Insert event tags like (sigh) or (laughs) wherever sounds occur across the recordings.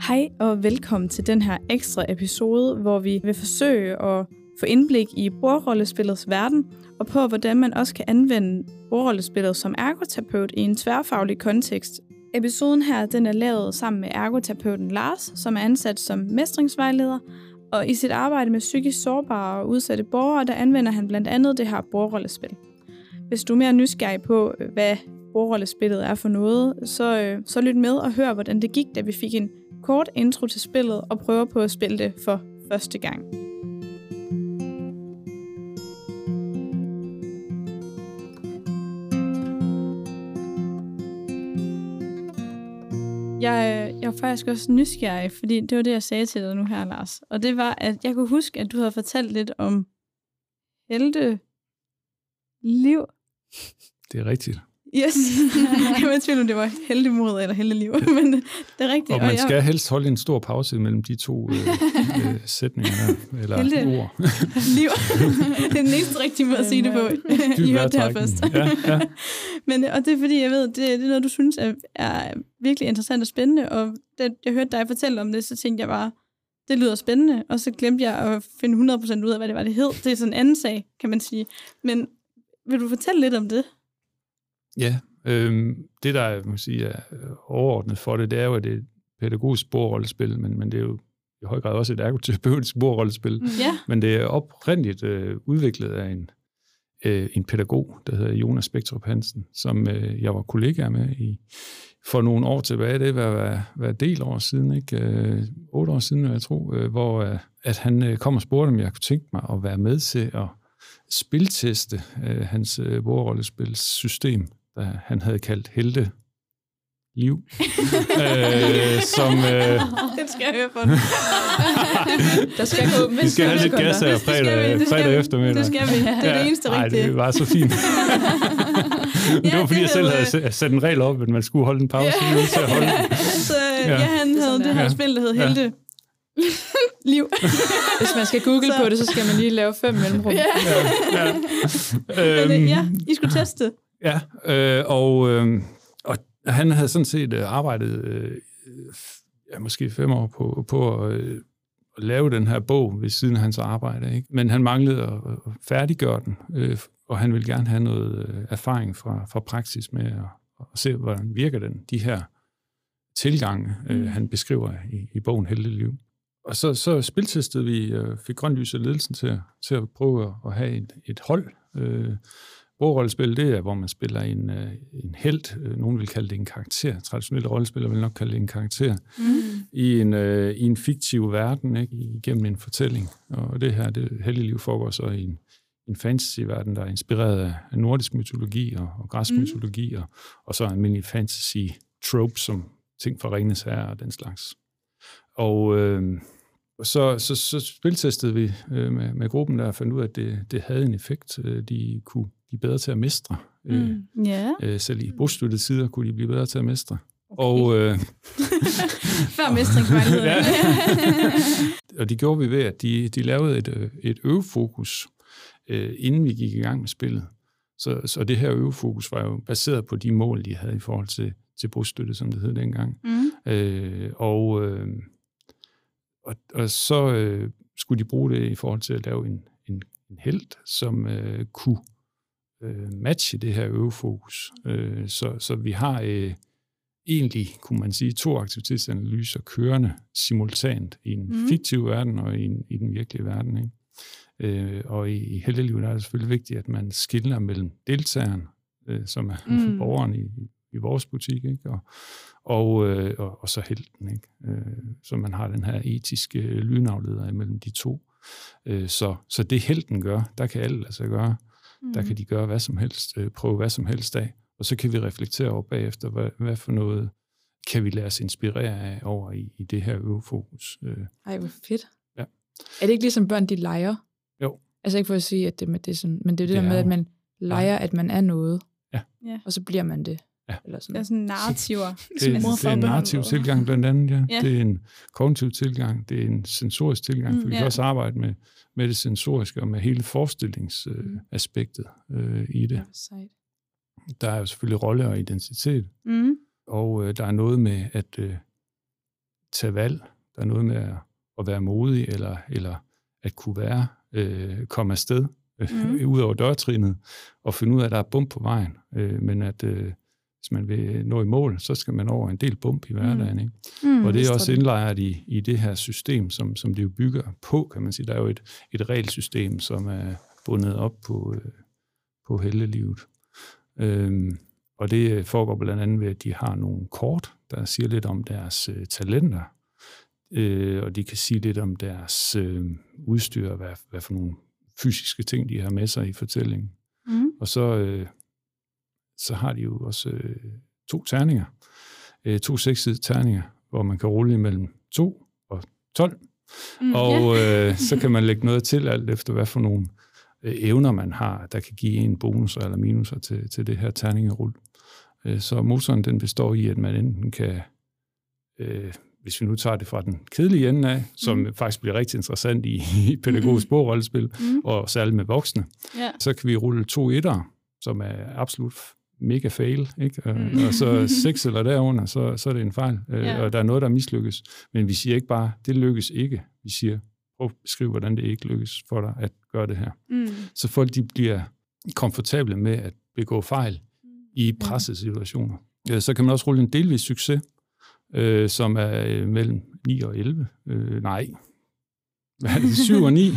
Hej og velkommen til den her ekstra episode, hvor vi vil forsøge at få indblik i bordrollespillets verden, og på hvordan man også kan anvende bordrollespillet som ergoterapeut i en tværfaglig kontekst. Episoden her den er lavet sammen med ergoterapeuten Lars, som er ansat som mestringsvejleder, og i sit arbejde med psykisk sårbare og udsatte borgere, der anvender han blandt andet det her bordrollespil. Hvis du er mere nysgerrig på, øh, hvad bordrollespillet er for noget, så, øh, så lyt med og hør, hvordan det gik, da vi fik en kort intro til spillet og prøver på at spille det for første gang. Jeg, jeg var faktisk også nysgerrig, fordi det var det, jeg sagde til dig nu her, Lars. Og det var, at jeg kunne huske, at du havde fortalt lidt om helte liv. Det er rigtigt. Yes. (laughs) jeg var i tvivl om, det var heldig eller heldig liv, (laughs) men det er rigtigt. Og man skal jeg... helst holde en stor pause mellem de to øh, (laughs) øh, sætninger her, eller Helde. ord. liv. det er den eneste rigtige måde at sige det på. I hørte det her først. Ja, ja. men, og det er fordi, jeg ved, det, det er noget, du synes er, er virkelig interessant og spændende, og da jeg hørte dig fortælle om det, så tænkte jeg bare, det lyder spændende, og så glemte jeg at finde 100% ud af, hvad det var, det hed. Det er sådan en anden sag, kan man sige. Men vil du fortælle lidt om det? Ja, øh, det der er, man sige, er overordnet for det, det er jo, at det er et pædagogisk sporrollespil, men, men det er jo i høj grad også et ergoterapeutisk sporrollespil. Mm. Ja. Men det er oprindeligt øh, udviklet af en, øh, en pædagog, der hedder Jonas Spektrup Hansen, som øh, jeg var kollega med i for nogle år tilbage, det var hver, hver del år siden, ikke? Øh, otte år siden, jeg tror, øh, hvor øh, at han øh, kom og spurgte, om jeg kunne tænke mig at være med til at spilteste øh, hans øh, bordrollespilssystem der han havde kaldt Helte Liv. (laughs) øh, som, øh, den skal jeg høre på. (laughs) der skal gå Vi skal have lidt gas her fredag, vi, fredag eftermiddag. Det skal vi. Det er ja, det eneste rigtige. Nej, det var så fint. (laughs) det var fordi, jeg selv havde sat en regel op, at man skulle holde en pause. Ja. Til at holde så ja. ja, han havde det her ja. spil, der hed Helte. Liv. Hvis man skal google så. på det, så skal man lige lave fem mellemrum. Ja. ja, ja. Øhm, ja, I skulle teste. Ja, øh, og, øh, og han havde sådan set øh, arbejdet øh, ja, måske fem år på, på at, øh, at lave den her bog ved siden af hans arbejde. Ikke? Men han manglede at, at færdiggøre den, øh, og han ville gerne have noget øh, erfaring fra, fra praksis med at, at se, hvordan virker den, de her tilgange, øh, mm. han beskriver i, i bogen Heldeliv. Og så, så spiltestede vi, øh, fik grønt lys af ledelsen til, til at prøve at, at have et, et hold, øh, Bordrollespil, det er, hvor man spiller en, øh, en held, øh, nogen vil kalde det en karakter, traditionelle rollespillere vil nok kalde det en karakter, mm. i, en, øh, i en fiktiv verden, ikke, igennem en fortælling. Og det her, det heldige liv foregår så i en, en fantasy-verden, der er inspireret af nordisk mytologi og, og græsk mm. mytologi, og, og så almindelig fantasy-tropes, som ting fra Ringens Herre og den slags. Og øh, så, så, så spiltestede vi øh, med, med gruppen der og fandt ud af, at det, det havde en effekt. De kunne blive bedre til at mestre. Øh, mm. Yeah. Øh, selv i brugstøttede tider kunne de blive bedre til at mestre. Okay. Og, øh, (laughs) Før mestringsvejledning. (laughs) ja. (laughs) og det gjorde vi ved, at de, de lavede et, øh, et øvefokus, øh, inden vi gik i gang med spillet. Så, så det her øvefokus var jo baseret på de mål, de havde i forhold til, til brugstøtte, som det hed dengang. Mm. Øh, og, øh, og, og så øh, skulle de bruge det i forhold til at lave en, en, en held, som øh, kunne øh, matche det her øvefokus. Øh, så, så vi har øh, egentlig, kunne man sige, to aktivitetsanalyser kørende simultant i en mm. fiktiv verden og i, en, i den virkelige verden. Ikke? Øh, og i, i heldelivet er det selvfølgelig vigtigt, at man skiller mellem deltageren, øh, som er mm. (laughs) borgeren i, i vores butik, ikke? Og, og, øh, og, og så helten. Ikke? Øh, så man har den her etiske lynafleder imellem de to. Øh, så, så det helten gør, der kan alt altså gøre. Mm. Der kan de gøre hvad som helst, øh, prøve hvad som helst af, og så kan vi reflektere over bagefter, hvad, hvad for noget kan vi lade os inspirere af over i, i det her øvefokus. Øh. Ej, hvor fedt. Ja. Er det ikke ligesom børn, de leger? Jo. Altså ikke for at sige, at det, med det er sådan, men det er det, det der med, at man leger, at man er noget, ja. og så bliver man det. Ja. Eller sådan. Det er sådan narrativer. (laughs) Det, det, det er en narrativ tilgang blandt andet, ja. ja. Det er en kognitiv tilgang, det er en sensorisk tilgang, for mm, vi ja. kan også arbejde med, med det sensoriske og med hele forestillingsaspektet øh, øh, i det. Sejt. Der er jo selvfølgelig rolle og identitet, mm. og øh, der er noget med, at øh, tage valg. Der er noget med at, at være modig, eller, eller at kunne være, øh, komme afsted, mm. (laughs) ud over dørtrinet, og finde ud af, at der er bump på vejen. Øh, men at øh, hvis man vil nå i mål, så skal man over en del bump i hverdagen. Ikke? Mm, og det er også indlejret i, i det her system, som, som det jo bygger på, kan man sige. Der er jo et, et regelsystem, som er bundet op på, øh, på heldelivet. Øhm, og det foregår blandt andet ved, at de har nogle kort, der siger lidt om deres øh, talenter, øh, og de kan sige lidt om deres øh, udstyr, hvad, hvad for nogle fysiske ting, de har med sig i fortællingen. Mm. Og så, øh, så har de jo også øh, to terninger, øh, to seksidede terninger, hvor man kan rulle imellem 2 og 12. Mm, og yeah. øh, så kan man lægge noget til, alt efter hvad for nogle øh, evner man har, der kan give en bonus eller minuser til, til det her terningerul. Øh, så motoren den består i, at man enten kan øh, hvis vi nu tager det fra den kedelige ende af, som mm. faktisk bliver rigtig interessant i, (laughs) i pædagogisk bordrollespil, mm. og særligt med voksne, yeah. så kan vi rulle to etter, som er absolut mega fail, ikke? Mm. og så (laughs) seks eller derunder, så, så er det en fejl, yeah. og der er noget, der mislykkes. Men vi siger ikke bare, det lykkes ikke. Vi siger, prøv at beskrive, hvordan det ikke lykkes for dig at gøre det her. Mm. Så folk de bliver komfortable med at begå fejl i pressesituationer. Så kan man også rulle en delvis succes, øh, som er øh, mellem 9 og 11. Øh, nej, hvad er det, 7 og 9. (laughs)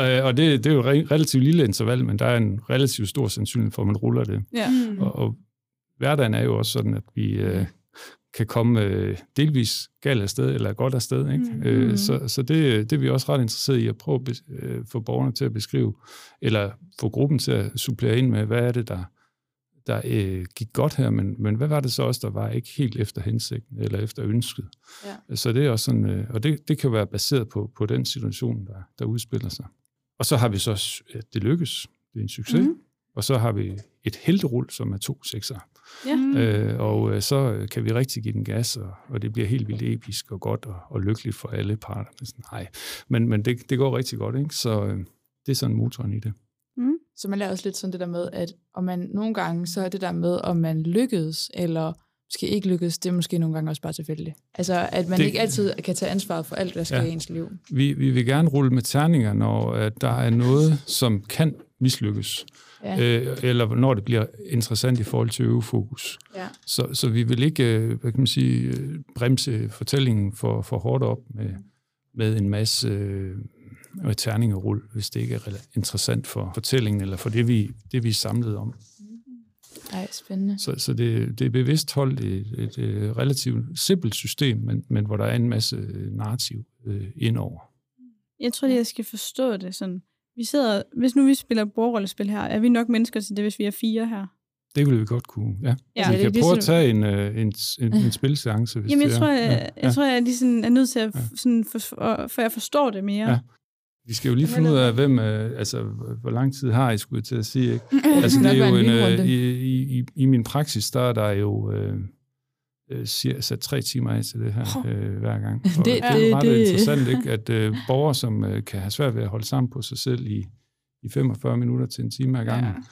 øh, og det, det er jo et relativt lille interval, men der er en relativt stor sandsynlighed for, at man ruller det. Ja. Mm. Og, og hverdagen er jo også sådan, at vi øh, kan komme øh, delvis galt afsted, eller godt afsted. Ikke? Mm. Øh, så så det, det er vi også ret interesseret i, at prøve at øh, få borgerne til at beskrive, eller få gruppen til at supplere ind med, hvad er det, der der øh, gik godt her, men, men hvad var det så også, der var ikke helt efter hensigten eller efter ønsket? Ja. Så det er også sådan, øh, og det, det kan være baseret på, på den situation, der, der udspiller sig. Og så har vi så, at det lykkes, det er en succes, mm. og så har vi et helterul, som er to sekser. Ja. Mm. Øh, og øh, så kan vi rigtig give den gas, og, og det bliver helt vildt episk og godt og, og lykkeligt for alle parter. Men, sådan, nej. men, men det, det går rigtig godt, ikke? så øh, det er sådan motoren i det. Så man lærer også lidt sådan det der med, at om man nogle gange, så er det der med, om man lykkedes, eller måske ikke lykkedes, det er måske nogle gange også bare tilfældigt. Altså, at man det, ikke altid kan tage ansvaret for alt, der sker ja, i ens liv. Vi, vi vil gerne rulle med terninger, når at der er noget, som kan mislykkes. Ja. Øh, eller når det bliver interessant i forhold til øvefokus. Ja. Så, så vi vil ikke øh, hvad kan man sige, øh, bremse fortællingen for, for hårdt op med, med en masse øh, og terningerul, hvis det ikke er interessant for fortællingen, eller for det, vi, det, vi er samlet om. Ej, spændende. Så, så det, det er bevidst holdt et, et, et relativt simpelt system, men, men hvor der er en masse narrativ øh, indover. Jeg tror lige, jeg skal forstå det sådan. Vi sidder, hvis nu vi spiller bordrollespil her, er vi nok mennesker til det, hvis vi er fire her? Det ville vi godt kunne, ja. ja vi kan det, prøve at tage en, øh, en, en, en (laughs) spilseance, hvis Jamen, jeg det er. Tror, jeg, ja. jeg tror, jeg lige sådan er nødt til at, sådan, for, for, for jeg forstår det mere. Ja. Vi skal jo lige finde ud af, hvem, øh, altså, hvor lang tid har I, skulle jeg til at sige. Ikke? (clears throat) Altså, det er jo en, øh, i, i, i min praksis, der er der jo øh, øh sat tre timer af til det her øh, hver gang. (laughs) Og det, det er ret det, interessant, ikke? at øh, borgere, som øh, kan have svært ved at holde sammen på sig selv i, i 45 minutter til en time ad gangen, ja.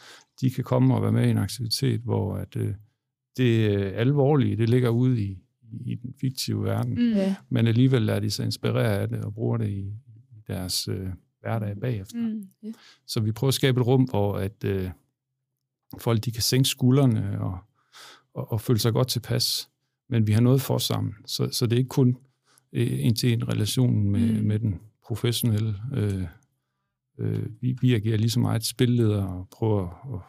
de kan komme og være med i en aktivitet, hvor at, øh, det alvorlige, det ligger ude i, i den fiktive verden, mm. men alligevel lader de sig inspirere af det og bruger det i, deres øh, hverdag bagefter. Mm, yeah. Så vi prøver at skabe et rum, hvor at, øh, folk de kan sænke skuldrene og, og, og føle sig godt tilpas, men vi har noget for sammen. Så, så det er ikke kun øh, en til en relation med, mm. med den professionelle. Øh, øh, vi, vi agerer lige så meget spilleder og prøver at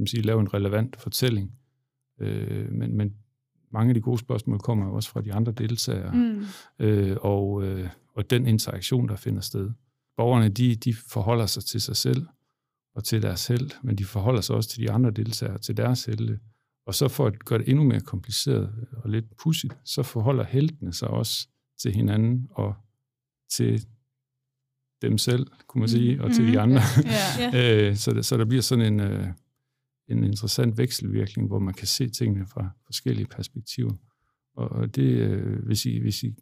kan man sige, lave en relevant fortælling. Øh, men, men mange af de gode spørgsmål kommer også fra de andre deltagere. Mm. Øh, og, øh, og den interaktion, der finder sted. Borgerne, de, de forholder sig til sig selv og til deres held, men de forholder sig også til de andre deltagere, til deres helte. Og så for at gøre det endnu mere kompliceret og lidt pudsigt, så forholder heltene sig også til hinanden og til dem selv, kunne man sige, mm. og til mm. de mm-hmm. andre. Yeah. (laughs) yeah. så, der, så der bliver sådan en, øh, en interessant vekselvirkning, hvor man kan se tingene fra forskellige perspektiver. Og det, øh, hvis, I, hvis I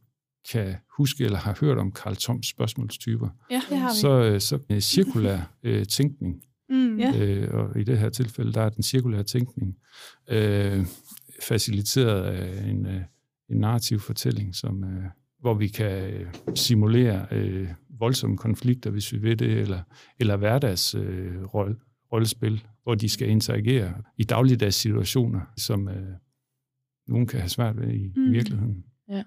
kan huske eller har hørt om Karl Toms spørgsmålstyper, ja, det har vi. så, øh, så øh, cirkulær øh, tænkning, mm, ja. øh, og i det her tilfælde, der er den cirkulære tænkning øh, faciliteret af en, øh, en narrativ fortælling, som, øh, hvor vi kan øh, simulere øh, voldsomme konflikter, hvis vi vil det, eller, eller hverdags øh, rolle, rollespil, hvor de skal interagere i dagligdags situationer, som øh, nogen kan have svært ved i, mm. virkeligheden. Ja.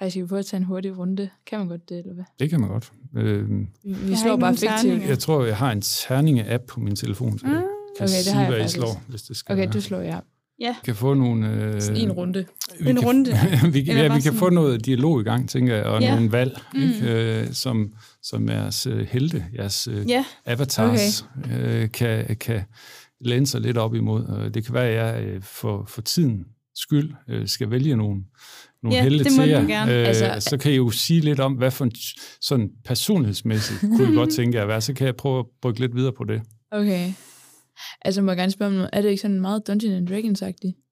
Ej, skal vi prøve at tage en hurtig runde? Kan man godt det, eller hvad? Det kan man godt. Øh, vi, vi slår bare fiktivt. Jeg tror, jeg har en terninge-app på min telefon, så mm. jeg kan okay, det sige, har jeg hvad I slår, hvis det skal Okay, være. du slår, ja. Ja. kan få nogle... Øh, en runde. Vi en kan, runde. vi, (laughs) ja, vi kan få noget dialog i gang, tænker jeg, og Ja. nogle valg, Mm. ikke, øh, som, som jeres øh, helte, jeres øh, Ja, avatars, okay. øh, kan, kan læne sig lidt op imod. Det kan være, at jeg øh, for, for tiden skyld øh, skal vælge nogle, nogle Ja, helte det må til du jer. gerne. Øh, Altså- altså, så kan I jo sige lidt om, hvad for en sådan personlighedsmæssigt kunne I godt (laughs) tænke jer at være. Så kan jeg prøve at brygge lidt videre på det. Okay. Altså, må jeg gerne spørge om noget. Er det ikke sådan meget Dungeons and Dragons-agtigt?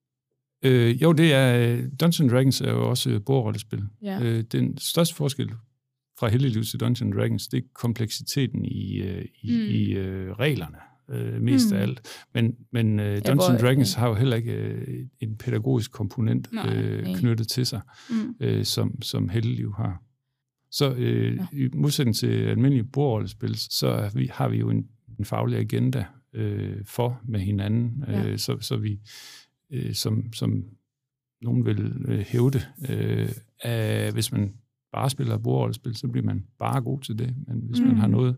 Øh, jo, det er øh, Dungeons Dragons er jo også øh, bordrollespil. Ja. Øh, den største forskel fra Helleliv til Dungeons Dragons, det er kompleksiteten i, øh, i, Mm. i øh, reglerne, øh, mest Mm. af alt. Men, men øh, Dungeons hvor- Dragons har jo heller ikke øh, en pædagogisk komponent Nej, øh, knyttet til sig, mm. øh, som, som Helleliv har. Så øh, Ja. i modsætning til almindelige bordrollespil, så er vi, har vi jo en, en faglig agenda øh, for med hinanden, Ja. øh, så, så vi, øh, som, som nogen vil øh, hævde, øh, at hvis man bare spiller bordrollespil, så bliver man bare god til det. Men hvis mm. Mm. man har noget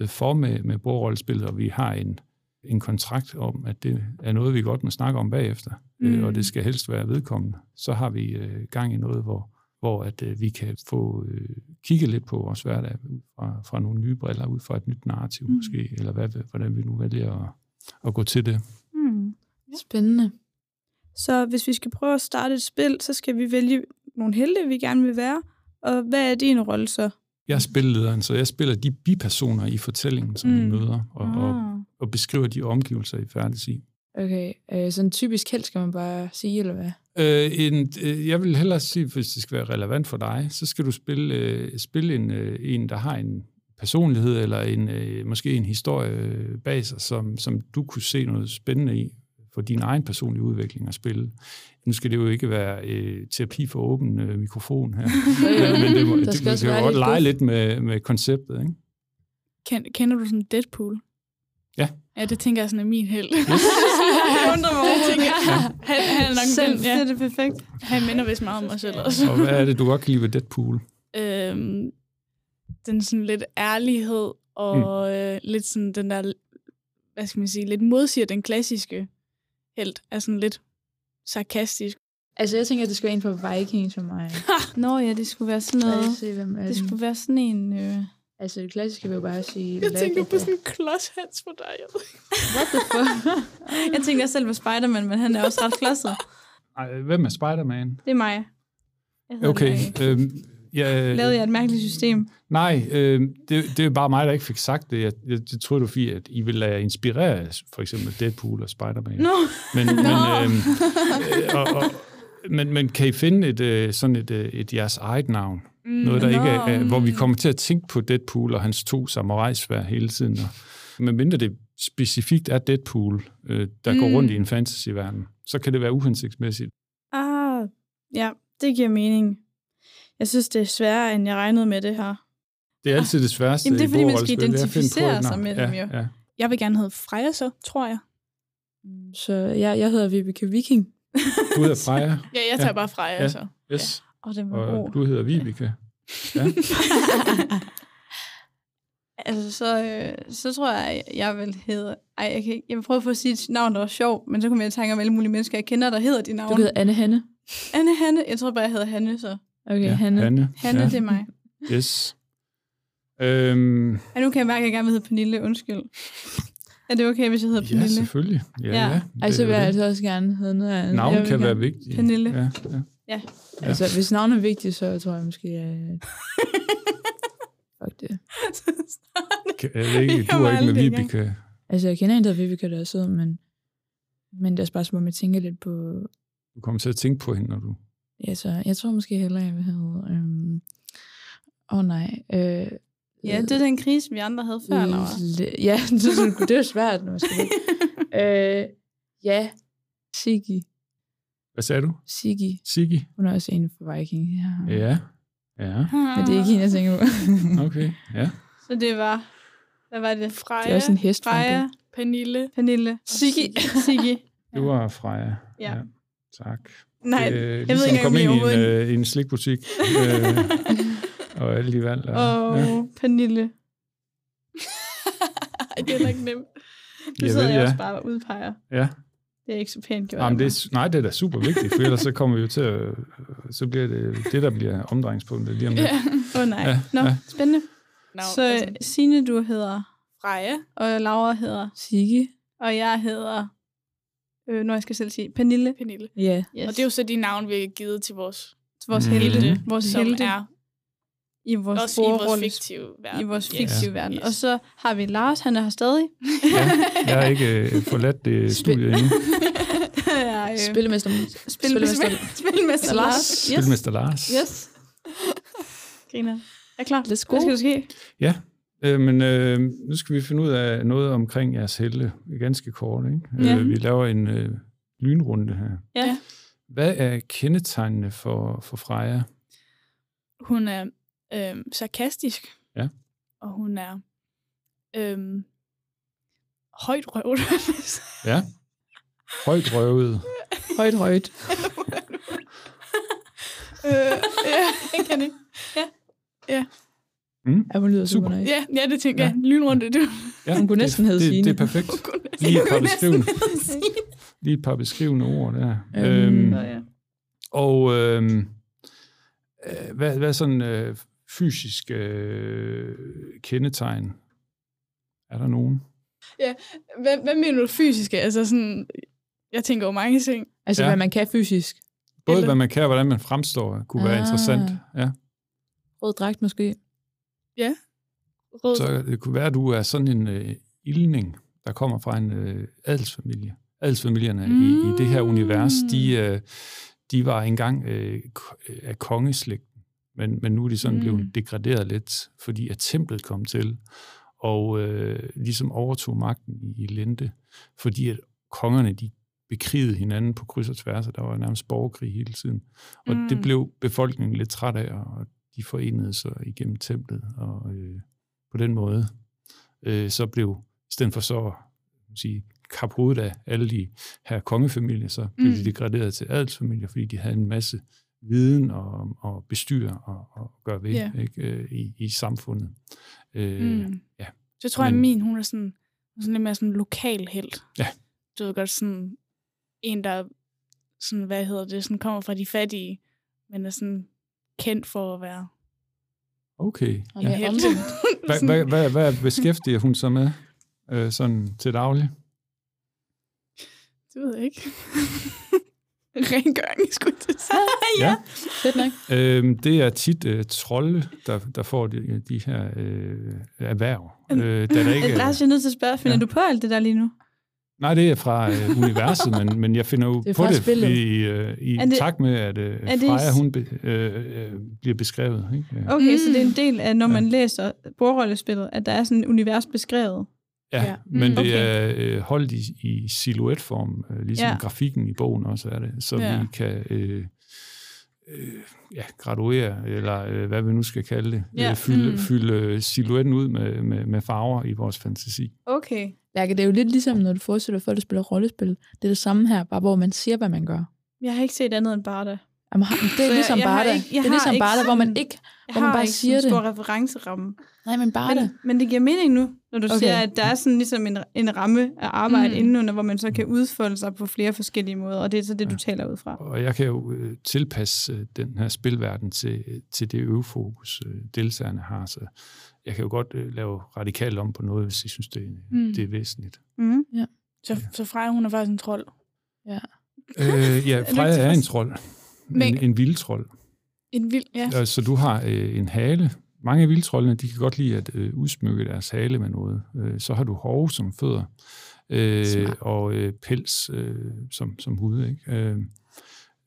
øh, for med, med bordrollespillet, og vi har en, en kontrakt om, at det er noget, vi godt må snakke om bagefter, mm. øh, Mm. og det skal helst være vedkommende, så har vi øh, gang i noget, hvor, hvor at, øh, vi kan få øh, kigget lidt på vores hverdag ud fra, fra nogle nye briller, ud fra et nyt narrativ Mm. måske, eller hvad, hvordan vi nu vælger at, at gå til det. Mm. Spændende. Så hvis vi skal prøve at starte et spil, så skal vi vælge nogle helte, vi gerne vil være. Og hvad er din rolle så? Jeg er spillederen, så jeg spiller de bipersoner i fortællingen, som mm. vi møder, og, og, Ah. og beskriver de omgivelser, I færdes i. Okay, øh, sådan typisk held skal man bare sige, eller hvad? Øh, en, øh, jeg vil hellere sige, hvis det skal være relevant for dig, så skal du spille, øh, spille en, øh, en, der har en personlighed, eller en, øh, måske en historie øh, bag sig, som, som du kunne se noget spændende i for din egen personlige udvikling at spille. Nu skal det jo ikke være øh, terapi for åben øh, mikrofon her, (laughs) men, men det, må, det, skal man også kan jo godt lidt lege lidt med, med konceptet. Ikke? Ken, kender du sådan Deadpool? Ja. Ja, det tænker jeg sådan er min held. (laughs) jeg (laughs) undrer mig over, tænker, han, han er nok Selv, den, det ja. er det perfekt. Han minder vist meget om mig selv også. Og hvad er det, du godt kan lide ved Deadpool? øhm, den sådan lidt ærlighed, og mm. øh, lidt sådan den der, hvad skal man sige, lidt modsiger den klassiske held, er sådan lidt sarkastisk. Altså, jeg tænker, at det skal være en fra Vikings for mig. (laughs) Nå ja, det skulle være sådan noget. se, hvem er Det den. skulle være sådan en... Øh... Altså, det klassiske vil jo bare sige... Jeg tænker på sådan en klodshans for dig. What the fuck? (laughs) jeg tænker selv på Spider-Man, men han er også ret klodset. Ej, hvem er Spider-Man? Det er mig. Jeg hedder Okay. Øhm, jeg, Lavede jeg et mærkeligt system? Nej, øh, det, det er bare mig, der ikke fik sagt det. Jeg, jeg, jeg troede, du fordi, at I ville lade jer inspirere for eksempel Deadpool og Spider-Man. Nå, Men, (laughs) men, Nå. øh, øh, og, og, men, men kan I finde et, øh, sådan et, øh, et jeres eget navn? Mm, Noget, der ikke er, hvor vi mm. kommer til at tænke på Deadpool og hans to samurajsvær hele tiden. Og, men mindre det specifikt er Deadpool, øh, der mm. går Mm. rundt i en fantasyverden, så kan det være uhensigtsmæssigt. Ah, ja, det giver mening. Jeg synes, det er sværere, end jeg regnede med det her. Det er altid det sværeste Jamen, det er, i fordi man skal er identificere sig med ja, dem, jo. Ja. Jeg vil gerne hedde Freja så, tror jeg. Så jeg, jeg hedder Vibeke Viking. Du hedder Freja. (laughs) Ja, jeg tager Ja. bare Freja, Ja. så. Yes. Og det var Og god. du hedder Vibeke. Ja. (laughs) altså, så, øh, så tror jeg, jeg vil hedde... Ej, jeg, kan, ikke- jeg vil prøve at få at sige et navn, der var sjov, men så kommer jeg i tanke om alle mulige mennesker, jeg kender, der hedder de Du navne. hedder Anne Hanne. Anne Hanne. Jeg tror bare, jeg hedder Hanne, så. Okay, ja. Hanne. Hanne. Hanne, ja. det er mig. Yes. Øhm, Ja, nu kan jeg mærke, at jeg gerne vil hedde Pernille. Undskyld. Er det okay, hvis jeg hedder ja, Pernille? selvfølgelig. Ja, Ja. ja. det Ej, så er vil jeg altså også gerne hedde noget andet. Navn kan være gerne- vigtigt. Pernille. Ja, ja. Ja. Altså, hvis navnet er vigtigt, så tror jeg måske, at... (laughs) Fuck det. Kan- Jeg ikke, du er ikke med. Vibeke. Altså, jeg kender en, der hedder Vibeke, der er sød, men... Men det er også bare som om, jeg tænker lidt på... Du kommer til at tænke på hende, når du... Ja, så jeg tror måske hellere, jeg vil hedde... Øhm... Åh oh, nej. Øh... Ja, det er den krise, vi andre havde før. Le- Ja, (laughs) det, er det er svært, når man skal (laughs) øh, ja, Siggy. Hvad sagde du? Siggy. Siggy? Hun er også en for Viking. Ja. Ja. Ja, Men det er ikke hende, jeg tænker på. (laughs) okay. Ja. Så det var... Hvad var det? Det er også en hest. Freja, Pernille. Pernille. Siggy. Siggy. (laughs) Det var Freja. Ja. Tak. Nej, øh, jeg ved ligesom ikke engang, ind i en, øh, i en slikbutik. øh, og alle de valg. Og ja. Pernille. Ej, (laughs) det er nok nemt. Nu Jeg sidder ved, jeg ja. også bare og udpeger. ja. Det er ikke så pænt gjort. Jamen, det er, nej, det er da super vigtigt, for ellers så kommer vi jo til at... Så bliver det det, der bliver omdrejningspunktet lige om lidt. (laughs) Ja. Åh oh, nej. Ja, Nå, ja. spændende. No, Så altså, Signe, du hedder, Freja. og Laura hedder, Siggy. og jeg hedder, øh, når jeg skal selv sige, Pernille. Pernille. Ja. Yes. Og det er jo så de navne, vi har givet til vores til vores Mhm. helte, vores som helte er i vores også i vores fiktive verden. i vores fiktive verden. Yes. Og så har vi Lars, han er her stadig. Ja, jeg har ikke øh, forladt det studie endnu. er, øh, Spillemester. Spilmester, (laughs) spilmester Lars. Lars. Yes. Spilmester Lars. Yes. Griner. Er klar? Let's Hvad go. skal der ske? Ja, øh, men øh, nu skal vi finde ud af noget omkring jeres helte, ganske kort. Ikke? Ja. Øh, vi laver en øh, lynrunde her. Ja. Hvad er kendetegnene for, for Freja? Hun er øhm, sarkastisk. Ja. Og hun er øhm, højt røvet. Ja. Højt røvet. Højt, (laughs) højt. øh, ja, jeg kan ikke. Mm? Ja, hun lyder super, Super. nice. Ja, ja, det tænker Ja. jeg. Lynrunde, det Ja, Hun kunne næsten det, hedde det, Signe. det er perfekt. Lige et par beskrivende, lige et par beskrivende ord der. Øhm, Øhm, ja. og øhm, øh, hvad, hvad sådan øh, fysisk øh, kendetegn? Er der nogen? hvad, hvad mener du fysiske? Altså sådan, jeg tænker jo mange ting. Altså, Ja. hvad man kan fysisk. Både Eller- hvad man kan og hvordan man fremstår, kunne være Ah. interessant. Ja. Rød dragt måske. Rød. Så det kunne være, at du er sådan en øh, ildning, der kommer fra en øh, adelsfamilie. Adelsfamilierne mm. i, i det her univers, de, øh, de var engang øh, øh, af kongeslægten, men, men nu er de sådan mm. Blevet degraderet lidt, fordi at templet kom til, og øh, ligesom overtog magten i, Lente, fordi at kongerne, de bekrigede hinanden på kryds og tværs, og der var nærmest borgerkrig hele tiden. Og mm. det blev befolkningen lidt træt af, og de forenede sig igennem templet, og øh, på den måde, øh, så blev, i stedet for så at sige, kap hovedet af alle de her kongefamilier, så blev mm. de degraderet til adelsfamilier, fordi de havde en masse viden og, og bestyre og, og gøre ved Ja. ikke, øh, i, i samfundet. Øh, Mm. ja. Så tror jeg, Men- at min, hun er sådan, sådan lidt mere sådan lokal held. Ja. Du ved godt, sådan en, der sådan, hvad hedder det, sådan kommer fra de fattige, men er sådan kendt for at være Okay. Og Ja. helt. omvendt. (laughs) Hvad, hvad, hvad, hvad beskæftiger hun sig med øh, sådan til daglig? Det ved jeg ikke. (laughs) Rengøring, skulle jeg sige. (laughs) Ja. Fedt nok. Øhm, det er tit øh, trolde, der, der får de, de her øh, erhverv. Øh, da der ikke, Lars, jeg er nødt til at spørge, finder Ja. du på alt det der lige nu? nej, det er fra øh, universet, men, men jeg finder jo Det på det spillet. i, øh, i det- takt med, at øh, Freja hun be, øh, øh, bliver beskrevet. Ikke? Ja. Okay, mm. så Mm. det er en del af, når Ja. man læser bordrollespillet, at der er sådan et univers beskrevet. Ja, Ja. men Mm. det Okay. er øh, holdt i, i silhuetform, øh, ligesom Ja. grafikken i bogen også er det, så Ja. vi kan øh, øh, ja, graduere, eller øh, hvad vi nu skal kalde det, Ja. øh, fylde, Mm. fylde silhuetten ud med, med, med farver i vores fantasi. Okay. Lærke, det er jo lidt ligesom, når du forestiller dig folk, der spiller rollespil. Det er det samme her, bare hvor man siger, hvad man gør. Jeg har ikke set andet end Barda. Jamen, har- det Så er jeg- ligesom jeg har Barda. ikke- jeg Det er har ligesom ikke Barda, hvor man ikke... Jeg Hvor man har bare ikke siger sådan en det. stor referenceramme. Nej, men Barda. Men, men det giver mening nu, når du Okay. siger, at der er sådan ligesom en, en ramme af arbejde Mm. indenunder, hvor man så kan udfolde sig på flere forskellige måder, og det er så det, du taler ud fra. Og jeg kan jo øh, tilpasse øh, den her spilverden til, til det øvefokus, øh, deltagerne har. Så jeg kan jo godt øh, lave radikalt om på noget, hvis jeg synes, det, er- Mm. det er væsentligt. Mm. Så, så Freja, hun er faktisk en trold. Øh, ja, (laughs) Freja ikke er en trold. Men- En, en vildtrold. En vild, ja. Så du har øh, en hale. Mange af vildtrollene, de kan godt lide at øh, udsmykke deres hale med noget. Øh, så har du hove som fødder, øh, Smart. og øh, pels øh, som, som hud. Ikke? Øh,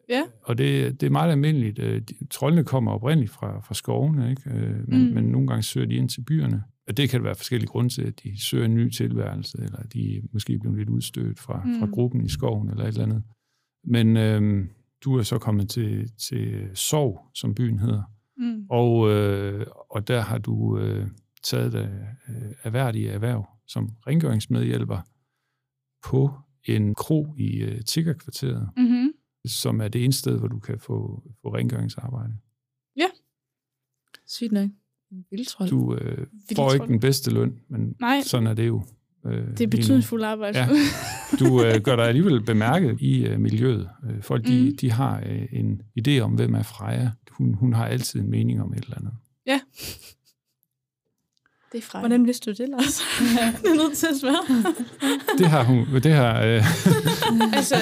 Ja. Og det, det er meget almindeligt. Øh, de, troldene kommer oprindeligt fra, fra skovene, ikke? Øh, men, Mm. men nogle gange søger de ind til byerne. Og det kan der være forskellige grunde til, at de søger en ny tilværelse, eller de er måske blevet lidt udstødt fra, mm. fra gruppen i skoven, eller et eller andet. Men, øh, du er så kommet til, til Sov, som byen hedder. Mm. Og, øh, og der har du øh, taget øh, erhverdige erhverv som rengøringsmedhjælper på en kro i øh, Tiggerkvarteret, Mm-hmm. som er det eneste sted, hvor du kan få, få rengøringsarbejde. Sygt nok. En vildtrold. Du øh, får ikke den bedste løn, men Nej. sådan er det jo. Øh, Det er betydningsfuldt arbejde. Ja. Du øh, gør dig alligevel bemærket i øh, miljøet. Øh, folk de, Mm. de har øh, en idé om, hvem er Freja. Hun, hun har altid en mening om et eller andet. Det er fra. Hvordan vidste du det, Lars? (laughs) jeg er nødt til at spørge. Det har hun, det har, øh, altså,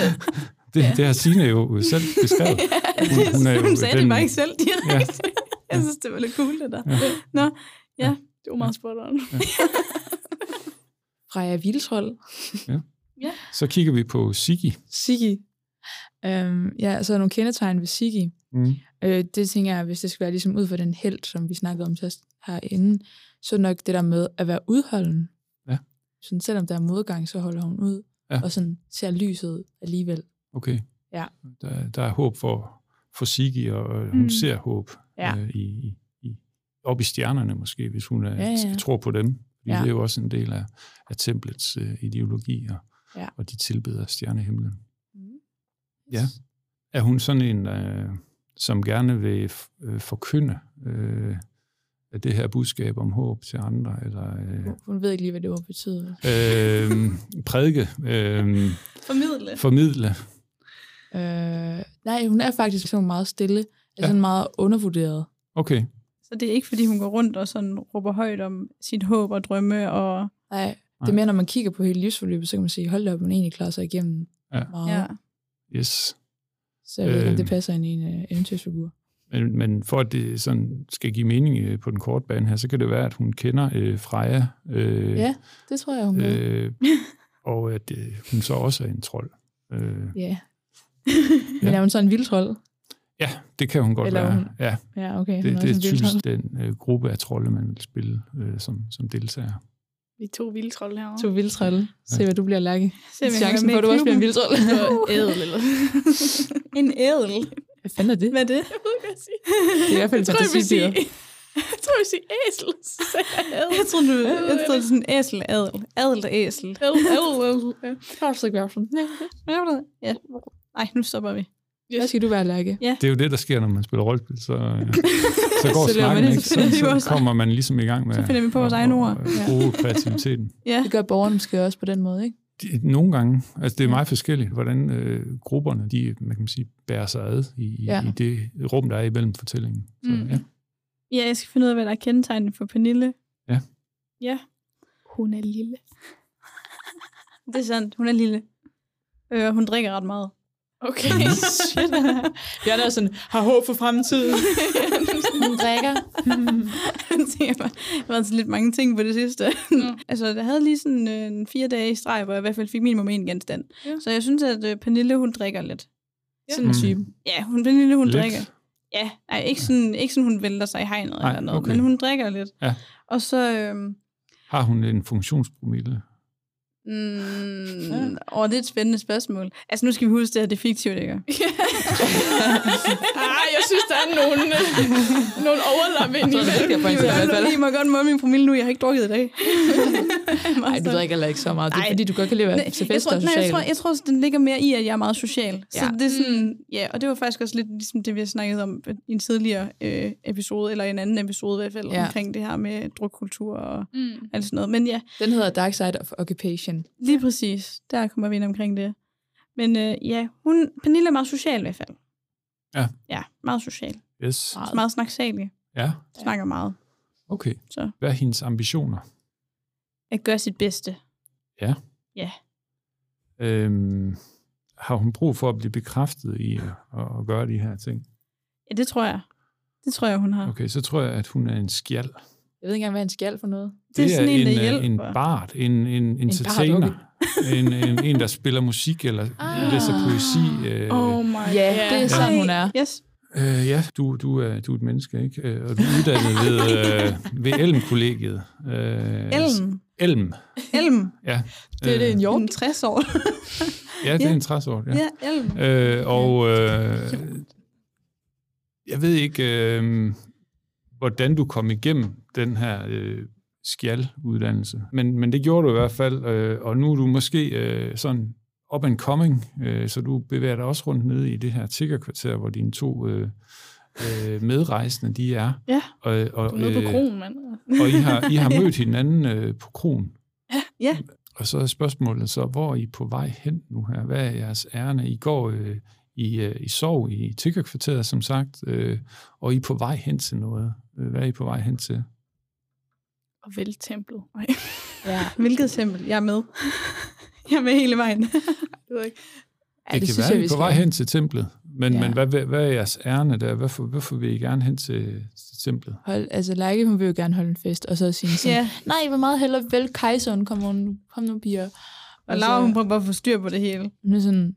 det, det har Signe jo selv beskrevet. (laughs) Hun, hun, er jo Hun sagde den, det bare ikke selv direkte. jeg synes, det var lidt cool, det der. Ja. Nå, det var meget spot on. Freja Vildtrold. (laughs) Så kigger vi på Sigi. Siggi. Øhm, ja, så er nogle kendetegn ved Siggi. Mm. Øh, det tænker jeg, hvis det skal være ligesom ud for den held, som vi snakkede om herinde, så nok det der med at være udholden. Ja. Sådan, selvom der er modgang, så holder hun ud, Ja. og sådan ser lyset alligevel. Okay. Ja. Der, der er håb for, for Sigi, og øh, hun Mm. ser håb Ja. øh, i, i, op i stjernerne måske, hvis hun er, Ja, ja. tror på dem. Fordi Ja. Det er jo også en del af, af templets øh, ideologi, og, Ja. og de tilbeder stjernehimlen. Mm. Ja. Er hun sådan en, øh, som gerne vil øh, forkynde øh, det her budskab om håb til andre, eller øh, Hun- ved ikke lige, hvad det ord betyder. øh, prædike, øh, (laughs) Formidle. formidle? Øh, nej, hun er faktisk sådan meget stille. Er Ja. sådan meget undervurderet. Okay, Så det er ikke, fordi hun går rundt og sådan råber højt om sit håb og drømme og... Nej, det er mere, når man kigger på hele livsforløbet, så kan man sige, hold da op, hun egentlig klarer sig igennem Ja. meget. Ja. yes. Så jeg ved ikke, om det Øh. passer ind i en uh, eventyrsfigur. Men, men for at det sådan skal give mening øh, på den korte bane her, så kan det være, at hun kender øh, Freja, øh, Ja, det tror jeg, hun gør. øh, (laughs) og at øh, hun så også er en trold. Øh, Ja. Men er hun så en vildtrold? Ja, det kan hun godt Eller være. hun- Ja, Ja, okay. det, er det er typisk den øh, gruppe af trolde, man vil spille øh, som, som deltager. Vi er to vilde trolde herovre. To vildtrolde. Se, hvad du bliver, Lærke. Se, Chancen for, at du også bliver en klubben. vildtrold. (laughs) Ædel, eller (laughs) En ædel. Hvad fanden er det? Hvad er det? Jeg ved ikke, hvad jeg siger. Det er i hvert fald sige, fantasidyr. (laughs) jeg tror, jeg vil sige æsel. Så jeg ædel. Jeg tror, du, jeg tror, det er sådan æsel, adel. Adel og æsel. Ædel, ædel, ædel. Ja. Karlsson Gerson. Ja. Nej, nu stopper vi. Hvad skal du være, Lærke? Det er jo det, der sker, når man spiller rollespil. Så, øh, (laughs) så går Så snakken, det, ikke? så Så, kommer man ligesom i gang med Så finder vi på vores egne ord. bruge kreativiteten. Ja. Det gør borgerne måske også på den måde, ikke? Nogle gange, altså det er meget forskelligt, hvordan øh, grupperne, de, man kan sige, bærer sig ad i, Ja. ja. i det rum, der er imellem fortællingen. Så, Mm. ja. Ja, jeg skal finde ud af, hvad der er kendetegnet for Pernille. Ja. Ja, Hun er lille. (laughs) det er sandt. Hun er lille. Øh, hun drikker ret meget. Okay. Shit. (laughs) Jeg er da sådan, har håb for fremtiden. (laughs) Hun drikker. (laughs) Jeg tænker bare, der har været så lidt mange ting på det sidste. Mm. altså, der havde lige sådan øh, en fire dage i streg, hvor jeg i hvert fald fik minimum en genstand. Ja. Så jeg synes, at øh, Pernille, hun drikker lidt. Sådan en Mm. type. Ja, hun, Pernille, hun Lidt. drikker. Ja, nej, ikke sådan, ikke sådan, hun vælter sig i hegnet Nej, eller noget, okay. men hun drikker lidt. Ja. Og så, øhm, Har hun en funktionspromille? Mm, åh, det er et spændende spørgsmål. Altså, nu skal vi huske, det her det er fiktivt, ikke? (laughs) ah, jeg synes, der er nogle, nogle overlap ind Jeg tror, det er jeg i. I må godt måle min promille nu, jeg har ikke drukket i dag. (laughs) (laughs) Nej, du drikker heller ikke så meget. Det er Nej. fordi, du godt kan lide at Nej, være til jeg fester tror, og nej, jeg tror, jeg tror, den ligger mere i, at jeg er meget social. Så Ja. det er sådan, ja, og det var faktisk også lidt ligesom det, vi har snakket om i en tidligere øh, episode, eller i en anden episode i hvert fald, ja. omkring det her med drukkultur og Mm. alt sådan noget. Men ja, Den hedder Dark Side of Occupation. lige præcis. Der kommer vi ind omkring det. Men øh, ja, hun, Pernille er meget social i hvert fald. Ja. Ja, meget social. Yes. Meget, meget snaksalig. Ja, Snakker meget. okay. Så Hvad er hendes ambitioner? At gøre sit bedste. Øhm, har hun brug for at blive bekræftet i at, at gøre de her ting? Ja, det tror jeg. Det tror jeg, hun har. Okay, så tror jeg, at hun er en skjald. Jeg ved ikke engang, hvad en skjald for noget. Det er sådan en, der en, øh, hjælper. en bard, en, en entertainer, (laughs) en, en, en, der spiller musik eller Ah. læser poesi. Øh, Oh my Ja, det er sådan, hun er. Yes. Øh, ja, du, du, er, du er et menneske, ikke? Øh, Og du er uddannet ved, (laughs) øh, ved Elm-kollegiet. Øh, Elm. Elm, Elm. ja. Det er det en. York. En 60 år. (laughs) Ja, det er en træsort, ja. ja, Elm. Øh, og øh, jeg ved ikke, øh, hvordan du kom igennem den her øh, skjalduddannelse, men, men det gjorde du i hvert fald, øh, og nu er du måske øh, sådan up and coming, øh, så du bevæger dig også rundt nede i det her tiggerkvarter, hvor dine to øh, øh, medrejsende de er. Ja. Og, og, Du er på kronen, mand. (laughs) og I har, I har mødt hinanden øh, på kronen. Ja. Og så er spørgsmålet så, hvor er I på vej hen nu her? Hvad er jeres ærne? I går øh, i, øh, i sov i Tiggerkvarteret, som sagt, øh, og I er på vej hen til noget. Øh, Hvad er I på vej hen til? Og vælge templet. Ja. (laughs) Hvilket tempel? Jeg er med. (laughs) jeg er med hele vejen. det ved jeg ikke. Ja, det, det kan synes være, jeg, I vi er på vej hen til templet, men, Ja. men hvad, hvad, hvad er jeres ærne der? Hvorfor, hvorfor vil I gerne hen til, til templet? Hold, altså, Lærke, hun vil jo gerne holde en fest, og så sige sådan, ja. nej, vil meget hellere vælge kejseren, kom, hun, kom nu, piger. Og Laura, hun prøver bare at få styr på det hele. Hun er sådan,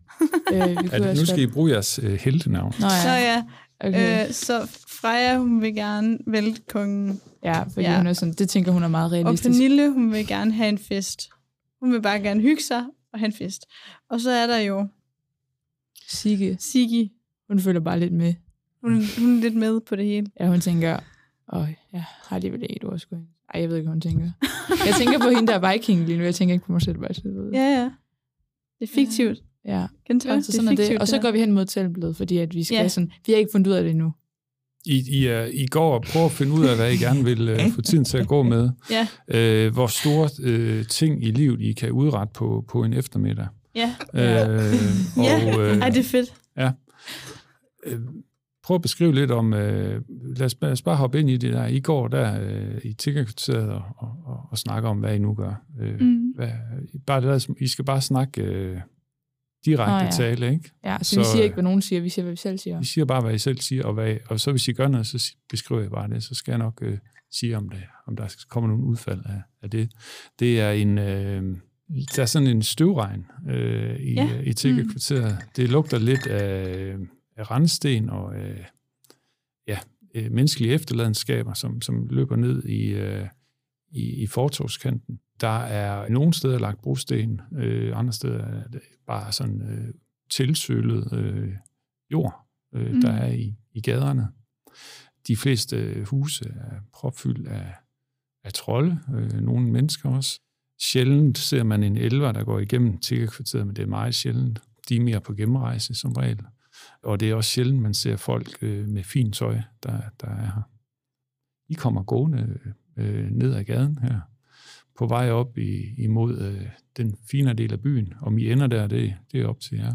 øh, vi (laughs) kunne det, også nu skal I bruge jeres øh, heltenavn. Nå Så ja, ja, okay. øh, så Freja, hun vil gerne vælte kongen. ja, fordi ja. hun er sådan, det tænker hun er meget Og realistisk. Pernille, hun vil gerne have en fest. Hun vil bare gerne hygge sig og have en fest. Og så er der jo Sigge, Sigi. hun følger bare lidt med. Hun, hun er lidt med på det hele. Ja, hun tænker, åh, jeg har alligevel et ord, sgu. Ej, jeg ved ikke, hvad hun tænker. (laughs) Jeg tænker på hende, der er viking lige nu. Jeg tænker ikke på mig selv, bare ved. Ja, ja. Det er fiktivt. ja. Gentag, Så sådan er det. Og så går vi hen mod templet, fordi at vi skal Ja. sådan, vi har ikke fundet ud af det endnu. I, I, er, I går og prøver at finde ud af, hvad I gerne vil øh, få tiden til at gå med. Ja, Øh, hvor store øh, ting i livet I kan udrette på, på en eftermiddag. Ja. Øh, (laughs) Ja. og, øh, Ej, det er fedt. øh, prøv at beskrive lidt om, øh, lad, os, lad os bare hoppe ind i det der. I går der øh, i Tiggerkvarteret og, og, og, og snakke om, hvad I nu gør. Øh, Mm. hvad, bare, lad os, I skal bare snakke øh, direkte oh, ja. tale, ikke? Ja, så, Så, vi siger øh, ikke, hvad nogen siger, vi siger, hvad vi selv siger. I siger bare, hvad I selv siger, og, hvad, og så hvis I gør noget, så beskriver jeg bare det, så skal jeg nok øh, sige, om, det, om der kommer nogle udfald af, af det. Det er en... Øh, der er sådan en støvregn øh, i, Ja. ja. i Tiggerkvarteret. Det lugter lidt af, af randsten og øh, ja, øh, menneskelige efterladenskaber, som, som løber ned i, øh, i, i fortovskanten. Der er nogle steder lagt brosten, øh, andre steder er det bare sådan øh, tilsølet øh, jord, øh, mm. der er i, i gaderne. De fleste øh, huse er propfyldt af, af trolde, øh, nogle mennesker også. Sjældent ser man en elver, der går igennem Tiggerkvarteret, men det er meget sjældent. De er mere på gennemrejse som regel. Og det er også sjældent, man ser folk øh, med fint tøj, der, der er her. I kommer gående øh, ned ad gaden her, på vej op i, imod øh, den finere del af byen. Om I ender der, det, det er op til jer.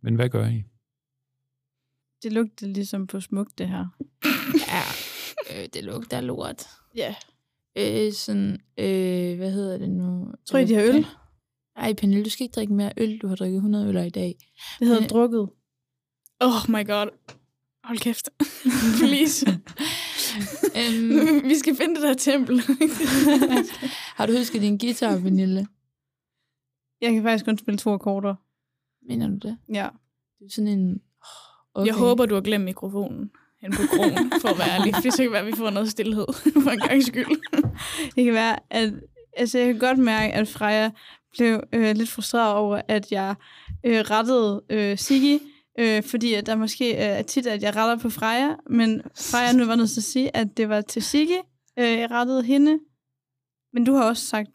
Men hvad gør I? Det lugter ligesom på smukt, det her. Ja, øh, det lugter lort. Ja. Øh, sådan, øh, hvad hedder det nu? Tror I, de har øl? Nej, Pernille, du skal ikke drikke mere øl. Du har drukket 100 øl i dag. Det hedder Men- drukket. Oh my god. Hold kæft. (laughs) Please. (laughs) øhm, vi skal finde det der tempel. (laughs) har du husket din guitar, Pernille? Jeg kan faktisk kun spille to akkorder. Mener du det? Ja. Det er sådan en... okay. Jeg håber, du har glemt mikrofonen hen på krogen, for at være ærlig. Det så kan være, at vi får noget stillhed (laughs) for en gang skyld. Det kan være, at altså, jeg kan godt mærke, at Freja blev øh, lidt frustreret over, at jeg øh, rettede øh, Sigge, øh, fordi at der måske øh, er tit, at jeg retter på Freja, men Freja nu var nødt til at sige, at det var til Sigge, øh, jeg rettede hende. Men du har også sagt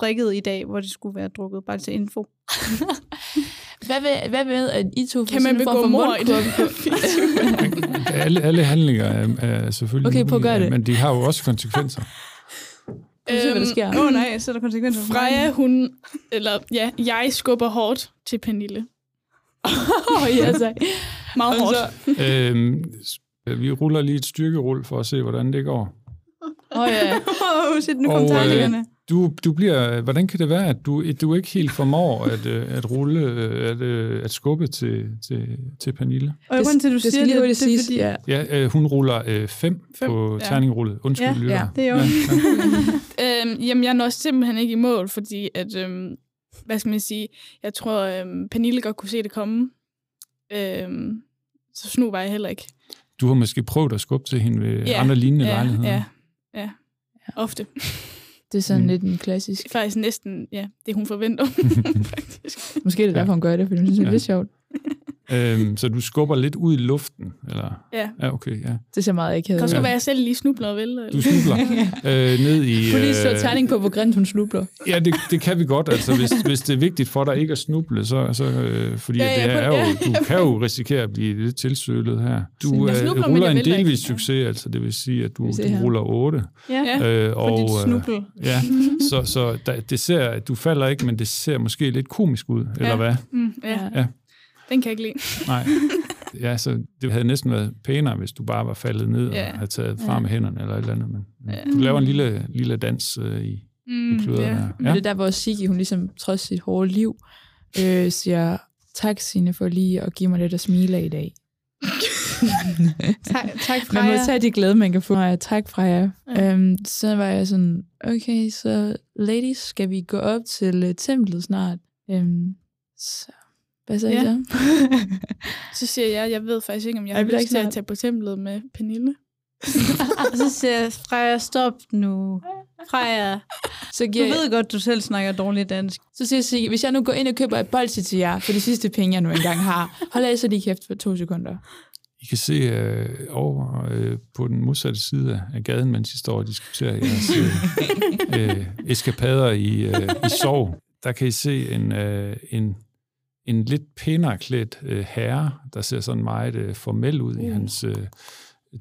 drikket i dag, hvor det skulle være drukket, bare til info. (laughs) Hvad med, hvad med, at I to Kan man begå for mord i (laughs) alle, alle handlinger er, er selvfølgelig Okay, prøv at gøre det. men de har jo også konsekvenser. (laughs) Se, hvad der sker? Åh oh, nej, så er der konsekvenser for Freja, hun, eller ja, jeg skubber hårdt til Pernille. (laughs) Åh, ja, så. Meget hårdt. så, øhm, vi ruller lige et styrkerull for at se, hvordan det går. åh ja. Åh, oh, shit, nu kom øh, tegningerne. Du, du bliver, hvordan kan det være, at du, du ikke helt formår at, øh, at rulle, øh, at, øh, at skubbe til, til, til Pernille? Og grunden til, at du det siger skal lige det, hurtigt det er fordi, Ja. Ja, øh, hun ruller øh, fem, Fem, på ja. terningrullet. Undskyld, Ja, lytter. ja, det er jo. (laughs) Øhm, jamen, jeg når simpelthen ikke i mål, fordi at, øhm, hvad skal man sige, jeg tror, øhm, Pernille godt kunne se det komme. Øhm, så snu var jeg heller ikke. Du har måske prøvet at skubbe til hende ved Ja, andre lignende ja, lejligheder. Ja, ja. Ofte. Det er sådan Mm. lidt en klassisk. Faktisk næsten, ja, det hun forventer, (laughs) (laughs) faktisk. Måske er det derfor, hun gør det, fordi hun synes, det er Ja. lidt sjovt. Øhm, så du skubber lidt ud i luften, eller? Ja. Ja, okay, ja. Det ser meget ikke Det kan også være, at jeg selv lige snubler og vælter. Du Eller? snubler (laughs) øh, ned i... Kunne lige slå øh, terning på, hvor grimt hun snubler. Ja, det, det kan vi godt. Altså, hvis, hvis det er vigtigt for dig ikke at snuble, så, så øh, fordi Ja, ja, ja, det er på- jo, ja. du kan jo risikere at blive lidt tilsølet her. Du Jeg øh, snubler, men ruller jeg en delvis ikke. succes, altså det vil sige, at du, du her. ruller 8. Ja, Ja. Øh, for og, dit øh, snubbel. ja, så, så der, det ser, du falder ikke, men det ser måske lidt komisk ud, eller Ja. hvad? Mm, ja. Ja. Den kan jeg ikke lide. (laughs) Nej. Ja, så det havde næsten været pænere, hvis du bare var faldet ned Ja. og havde taget Ja. med hænderne eller et eller andet. Men, Ja. du laver en lille, lille dans øh, i, Mm, i kløder ja. der. Men det er der, hvor Sigge, hun ligesom trods sit hårde liv, øh, siger, tak Signe for lige at give mig lidt at smile af i dag. (laughs) Tak, tak Man må Freja. tage de glæde, man kan få. Ja, tak fra jer. Ja. Ja. Øhm, så var jeg sådan, okay, så ladies, skal vi gå op til uh, templet snart? Øhm, så, hvad sagde Ja. jeg så? (laughs) Så siger jeg, jeg ved faktisk ikke, om jeg Ej, har vil du lyst til at tage på templet med Pernille. Og (laughs) så siger jeg, Freja, stop nu. Freja, så, du giver jeg, ved godt, du selv snakker dårligt dansk. så siger jeg, Sigge, hvis jeg nu går ind og køber et bolsje til jer, for de sidste penge, jeg nu engang har, hold af så lige kæft for to sekunder. I kan se øh, over øh, på den modsatte side af- af gaden, mens I står og diskuterer jeres øh, (laughs) øh, eskapader i, øh, i sov. Der kan I se en, øh, en, en lidt pænere klædt øh, herre, der ser sådan meget øh, formel ud i Uh. hans øh,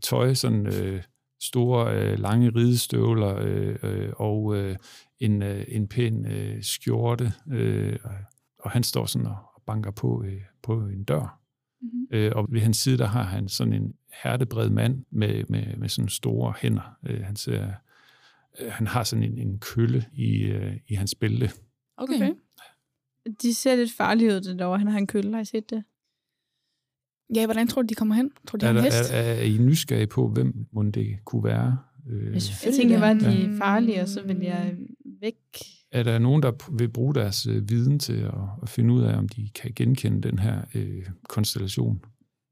tøj. Sådan øh, store, øh, lange ridestøvler øh, øh, og øh, en, øh, en pæn øh, skjorte. Øh, og han står sådan og og banker på, øh, på en dør. Mm-hmm. Øh, og ved hans side, der har han sådan en hertebred mand med, med, med sådan store hænder. Øh, han, ser, øh, han har sådan en, en kølle i, øh, i hans bælte. Okay. Okay. De ser lidt farlige ud, det derovre. Han har en kølle, har I set det? Ja, hvordan tror du, de kommer hen? Tror du, de Er, en hest? er, er I nysgerrige på, hvem må det kunne være? Øh, Jeg selvfølgelig. tænker bare, at de er farlige, og så vil jeg væk. er der nogen, der vil bruge deres øh, viden til at, at finde ud af, om de kan genkende den her øh, konstellation?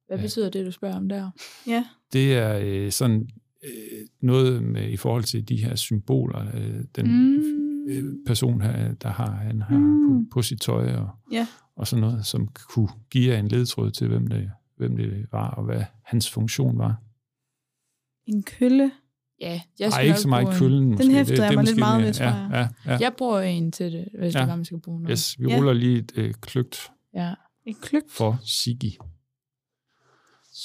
Hvad Ja. betyder det, du spørger om der? Ja. Det er øh, sådan øh, noget med, i forhold til de her symboler, øh, den Mm. Øh, person her, der har han har Mm. på, på sit tøj og, Ja. og sådan noget, som kunne give en ledtråd til, hvem det, hvem det var, og hvad hans funktion var. En kølle. Ja, jeg Ej, skal ikke nok så meget køllen. måske. hæftede jeg mig lidt meget ved, tror jeg. Ja, ja, ja. Jeg bruger en til det, hvis Ja. det var, man skal bruge noget. Yes, vi Ja. ruller lige et øh, kløgt Ja. Et kløgt. for Sigi.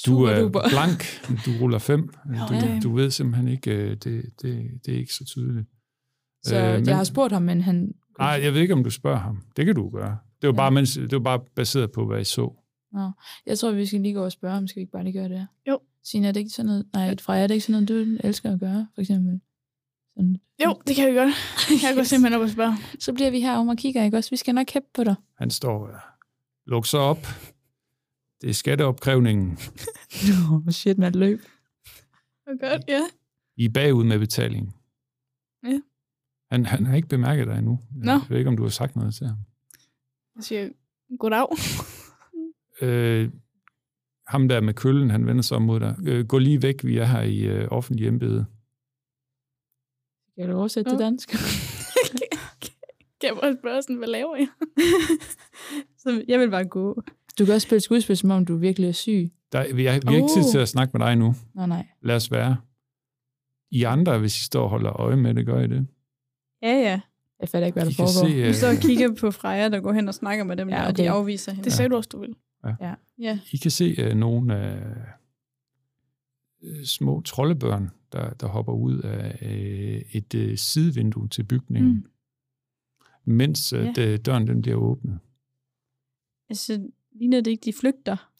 Du er duper. blank, du ruller fem. Du, du ved simpelthen ikke, øh, det, det, det er ikke så tydeligt. Så Øh, men- jeg har spurgt ham, men han... Nej, jeg ved ikke, om du spørger ham. Det kan du gøre. Det var, Ja. bare, mens, det var bare baseret på, hvad I så. Jeg tror, vi skal lige gå og spørge ham. Skal vi ikke bare lige gøre det? Jo. Signe, er det ikke sådan noget... Nej, Freja, er det ikke sådan noget, du elsker at gøre, for eksempel? Sådan. Jo, det kan vi godt. Jeg går simpelthen op og spørge. Så bliver vi herovre og kigger, ikke også? Vi skal nok hæppe på dig. Han står, øh, luk så op. Det er skatteopkrævningen. (laughs) Nå, shit, man løb. Okay, godt, ja. I er bagud med betalingen. Ja. Han, han har ikke bemærket dig endnu. Nå. Jeg ved ikke, om du har sagt noget til ham. Jeg siger, goddag. Øh, ham der med køllen, han vender sig om mod dig. Øh, gå lige væk, vi er her i øh, offentlig embede. Skal du oversætte til dansk? (laughs) Kan jeg bare spørge sådan, hvad laver jeg? (laughs) Så jeg vil bare gå. Du kan også spille skuespil, som om du virkelig er syg. Der, vi, har, vi har ikke tid Uh. til at snakke med dig nu. Nå, nej. Lad os være. I andre, hvis I står og holder øje med det, gør I det. Ja, ja. Jeg fatter ikke, hvad der I kan foregår. se, Vi øh, står og kigger på Freja, der går hen og snakker med dem, Ja, ja, okay. og de afviser hende. Det sagde du også, du ville. Ja. I kan se uh, nogle uh, små troldebørn, der, der hopper ud af uh, et uh, sidevindue til bygningen, mm. mens uh, Ja. ja. døren den bliver åbnet. Altså, ligner det ikke, de flygter?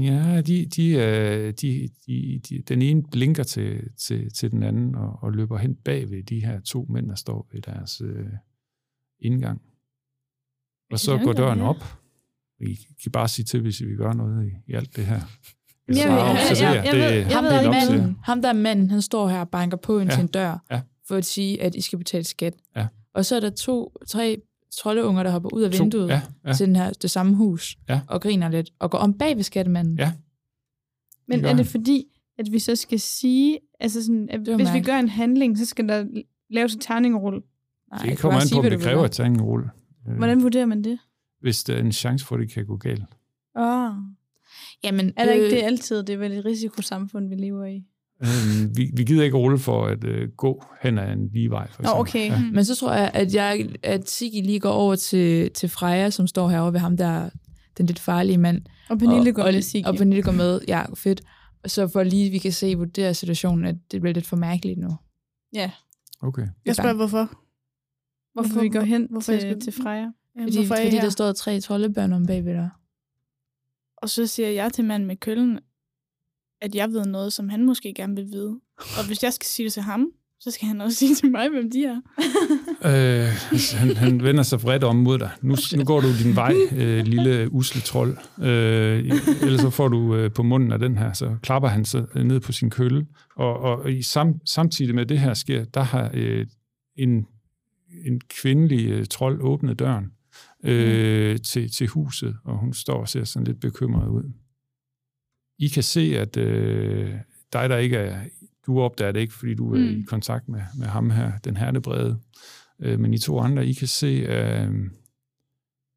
Ja, de, de, uh, de, de, de, den ene blinker til, til, til den anden og, og løber hen bag ved de her to mænd, der står ved deres uh, indgang. Og så går døren op. I kan bare sige til, hvis I vil gøre noget i, i alt det her. Jeg Så ved- bare jeg- observere. jeg- jeg ved- jeg ham, ved er til- manden, ham der er manden, han står her og banker på ind ja. til en dør, Ja. for at sige, at I skal betale skat. Ja. Og så er der to, tre troldeunger, der hopper ud af To- vinduet Ja, ja. til den her, det samme hus, Ja. og griner lidt, og går om bag ved skattemanden. Ja. Men er det han. fordi, at vi så skal sige, altså sådan, at hvis vi mærkeligt. gør en handling, så skal der laves et terningerulle. Nej, Det kommer an sige, på, om det kræver et terningerulle. Øh, Hvordan vurderer man det? Hvis der er en chance for, at det kan gå galt. Åh. Jamen, Er der ikke øh, det altid? Det er vel et risikosamfund, vi lever i. Øh, vi, vi gider ikke rulle for at øh, gå hen ad en lige vej, for Nå, okay. Ja. Men så tror jeg, at, jeg, at Sigge lige går over til, til Freja, som står herovre ved ham, der den lidt farlige mand. Og Pernille og, går og, med Sigge. Og Pernille går med. Ja, fedt. Og så for lige, vi kan se, vurdere situationen, at det bliver lidt for mærkeligt nu. Ja. Okay. Jeg spørger, hvorfor? Hvorfor vi går hen hvorfor jeg til, skal- til Freja. Ja, Fordi, hvorfor fordi der står tre troldebørn om bagved dig. Og så siger jeg til manden med køllen, at jeg ved noget, som han måske gerne vil vide. Og hvis jeg skal sige det til ham, så skal han også (laughs) sige til mig, hvem de er. Øh, han, han vender sig vredt om mod dig. Nu, nu går du din vej, øh, lille usle trold. Øh, ellers så får du øh, på munden af den her, så klapper han så ned på sin kølle. Og, og i sam, samtidig med det her sker, der har øh, en, en kvindelig øh, trold åbnet døren øh, til, til huset, og hun står og ser sådan lidt bekymret ud. I kan se, at øh, dig, der ikke er... Du opdager det ikke, fordi du er Mm. i kontakt med, med ham her, den hertebrede. Øh, men I to andre, I kan se, øh,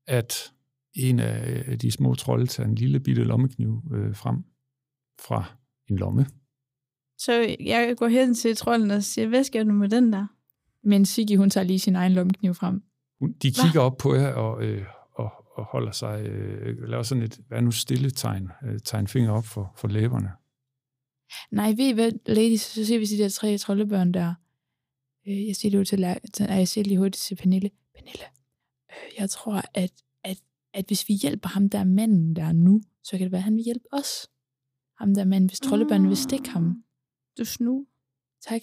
at en af de små trolde tager en lille bitte lommekniv øh, frem fra en lomme. Så jeg går hen til trolden og siger, hvad skal du med den der? Men Sigge, hun tager lige sin egen lommekniv frem. Hun- De kigger op på jer og, øh, og, holder sig, øh, laver sådan et, hvad nu stille tegn, øh, tegn finger op for, for læberne. Nej, ved I hvad, ladies, så ser vi de der tre troldebørn der. Øh, Jeg siger det jo til, til nej, jeg siger lige hurtigt til Pernille. Pernille, øh, jeg tror, at, at, at hvis vi hjælper ham der manden der nu, så kan det være, at han vil hjælpe os. Ham der mand, hvis troldebørnene vil stikke ham. Du snu. Tak.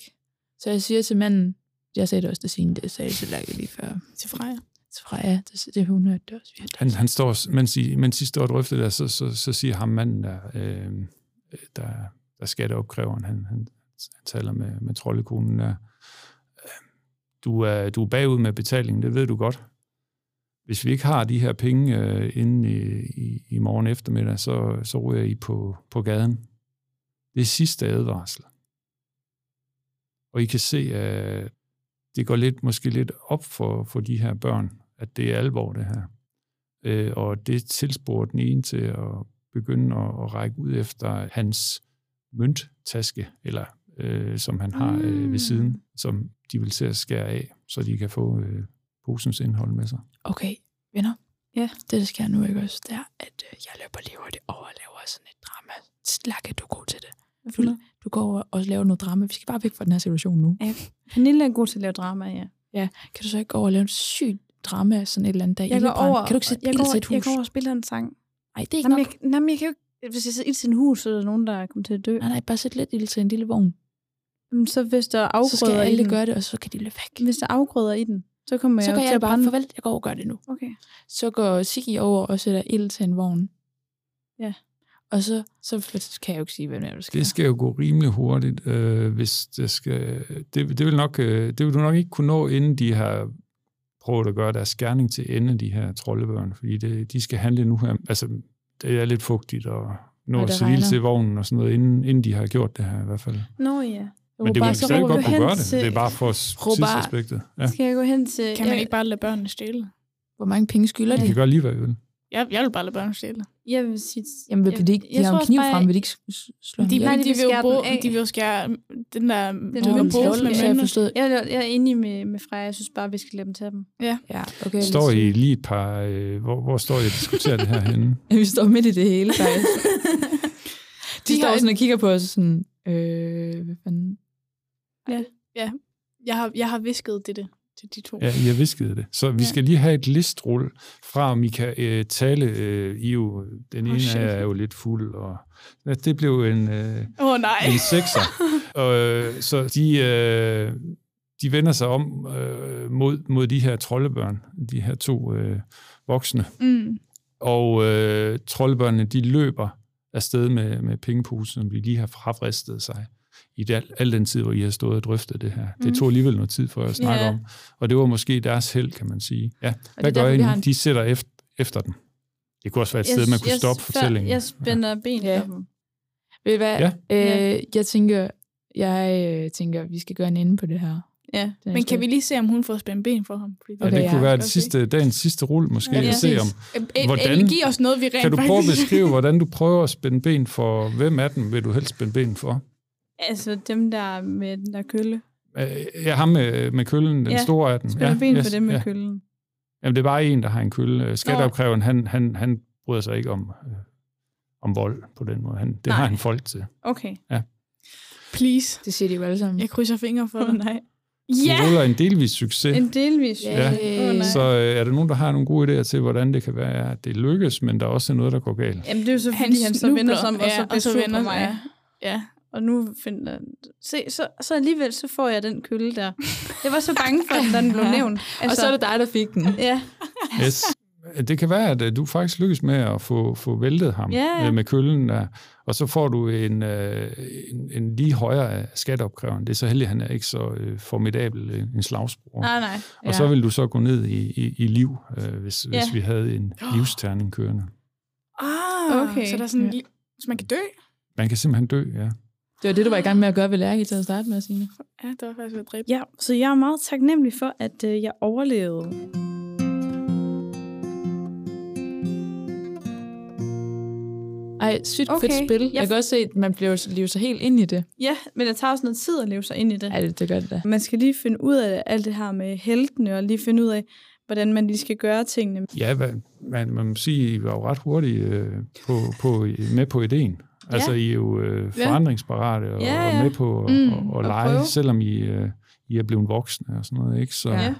Så jeg siger til manden, jeg sagde det også til Signe, det sagde jeg til Lærke lige før. Til Freja. Til Freja, det, det hun hørte det også. Vi hørte det Han, han står, mens I, mens I står og drøfter der, så, så, så siger ham manden, der, øh, der, der skatteopkræveren, han, han, han taler med, med troldekonen der. Øh, Du er, du er bagud med betalingen, det ved du godt. Hvis vi ikke har de her penge øh, inden i, i, i morgen eftermiddag, så, så ryger I på, på gaden. Det er sidste advarsel. Og I kan se, at det går lidt, måske lidt op for, for de her børn, at det er alvor, det her. Øh, og det tilsporer den ene til at begynde at, at række ud efter hans mønttaske, eller øh, som han har øh, ved Mm. siden, som de vil til at skære af, så de kan få øh, posens indhold med sig. Okay, venner. Ja. Det, der sker nu, ikke også, det er, at øh, jeg løber lige hurtigt over og laver sådan et drama. Slakke, du er god til det. Du, du går over og laver noget drama. Vi skal bare væk fra den her situation nu. Pernille er god til at lave drama, ja. Kan du så ikke gå over og lave et sygt drama, sådan et eller andet der Jeg går over, Kan du ikke sætte jeg ild går, til et hus? jeg går over og spiller en sang. Nej, det er ikke Jamen, nok. jeg, jamen, jeg kan jo ikke... Hvis jeg sætter ild til en hus, så er der nogen, der kommer til at dø. Nej, nej, bare sæt lidt ild til en lille vogn. Jamen, Så hvis der er Så skal afgrøder i alle den, gøre det, og så kan de løbe væk. hvis der er afgrøder i den, så kommer Så jeg går jo til jeg at bare, brænde. farvel, jeg går over og gør det nu. Okay. Så går Sigge over og sætter ild til en vogn. Ja. Og så, så kan jeg jo ikke sige, hvad der skal. Det skal jo gå rimelig hurtigt, øh, hvis det skal... Det, det, vil nok, øh, det vil du nok ikke kunne nå, inden de har prøvet at gøre deres gerning til ende, de her troldebørn, fordi det, de skal handle nu her. Altså, det er lidt fugtigt og nå at det sætte ild til vognen og sådan noget, inden, inden de har gjort det her i hvert fald. Nå ja. Men det vil bare, vi så stadig godt kunne gøre det. til- Det er bare for tidsaspektet. Ja. Skal jeg gå hen til... Kan man ikke bare lade børnene stjæle? Hvor mange penge skylder De de? kan gøre lige, hvad de vil. Jeg, jeg vil bare lade børnene stjæle. Jeg vil sige... Jamen, vil jeg, de ikke? De har jo tror en kniv bare- frem, vil de ikke slå De? Nej, de, vil jo skære den bruge, de vil jo skære den der Den men pose med så har jeg forstået. Jeg, jeg, jeg er enig med, med Freja. Jeg synes bare, vi skal lade dem tage dem. Ja, okay. Står I lige et par... Øh, hvor, hvor står I og diskuterer det her henne? (laughs) Vi står midt i det hele, faktisk. (laughs) de De står har sådan og kigger på os sådan, øh, hvad fanden? Jeg har, jeg har visket det, det til de to. Ja, I har visket det. Så vi Ja. skal lige have et listrul fra, om I kan øh, tale. Øh, I jo, den Oh, ene shit. er jo lidt fuld, og ja, det blev en, øh, oh, nej. en sekser. (laughs) og, øh, så de, øh, de vender sig om øh, mod, mod de her troldebørn, de her to øh, voksne. Mm. Og øh, troldebørnene, de løber afsted med, med pengeposen, som de lige har frafristet sig i det, al den tid, hvor I har stået og drøftet det her. Det Mm. tog alligevel noget tid for at snakke Ja. om. Og det var måske deres held, kan man sige. Ja, hvad gør I en- De sætter efter, efter den. Det kunne også være et sted, man kunne stoppe før- fortællingen. Jeg spænder ben Ja. for dem. Ved I hvad? Ja. Øh, jeg tænker, jeg øh, tænker, vi skal gøre en ende på det her. Ja. Men kan vi lige se, om hun får spændt ben for ham? Fordi Ja, Okay, det ja. kunne være det sidste, dagens sidste rulle måske, Ja, ja, at se om, Hvordan- giv os noget, vi rent kan du prøve at beskrive, (laughs) hvordan du prøver at spænde ben for, hvem af dem vil du helst spænde ben for? Altså dem, der med den der kølle. Øh, Ja, ham med, med køllen, den Ja, store af dem. Spænder ja, ben yes, for dem med ja. køllen. Jamen, det er bare en, der har en kølle. Øh, Skatteopkræveren, han, han, han bryder sig ikke om, øh, om vold på den måde. Han, det Nej. har han folk til. Okay. Please. Det siger de jo alle sammen. Jeg krydser fingre for dig. nej. Ja! Ja! Det ruller en delvis succes. En delvis. Ja. Åh, nej. Så øh, er der nogen, der har nogle gode idéer til, hvordan det kan være, at det lykkes, men der er også noget, der går galt? Jamen, det er jo så, fordi han, så vender sig om, og så ja, bliver sur på mig. Ja. ja. Og nu finder Se, så, så alligevel så får jeg den kølle der. Jeg var så bange for, at den blev (laughs) nævnt. Altså, og så er det dig, der fik den. Ja, Yes. Det kan være, at øh, du faktisk lykkes med at få, få væltet ham Ja, ja. øh, med køllen der, og så får du en, øh, en, en lige højere skatteopkræveren. Det er så heldigt, at han er ikke så formidabel en slagsbror. nej, nej. Og så vil du så gå ned i, i, i liv, hvis, Ja. hvis vi havde en (gasps) livsterning kørende. Ah, Okay. Så der er sådan, Ja. ja. så man kan dø? Man kan simpelthen dø, ja. Det var det, du var i gang med at gøre ved Lærke til at starte med, Signe. Ja, det var faktisk ved at dræbe. Ja, så jeg er meget taknemmelig for, at øh, jeg overlevede. Ej, sygt Okay. fedt spil. Jeg- Jeg kan også se, at man bliver lever sig helt ind i det. Ja, men det tager også noget tid at leve sig ind i det. Ja, det, det gør det da. Man skal lige finde ud af alt det her med heltene, og lige finde ud af, hvordan man lige skal gøre tingene. Ja, hvad, man, man må sige, I var jo ret hurtigt øh, på, på, med på ideen. Altså, I er jo øh, Ja. forandringsparate og, Ja, ja. og med på at Mm, og, og lege, prøve. selvom I, øh, I er blevet voksne og sådan noget, ikke? Så, Ja.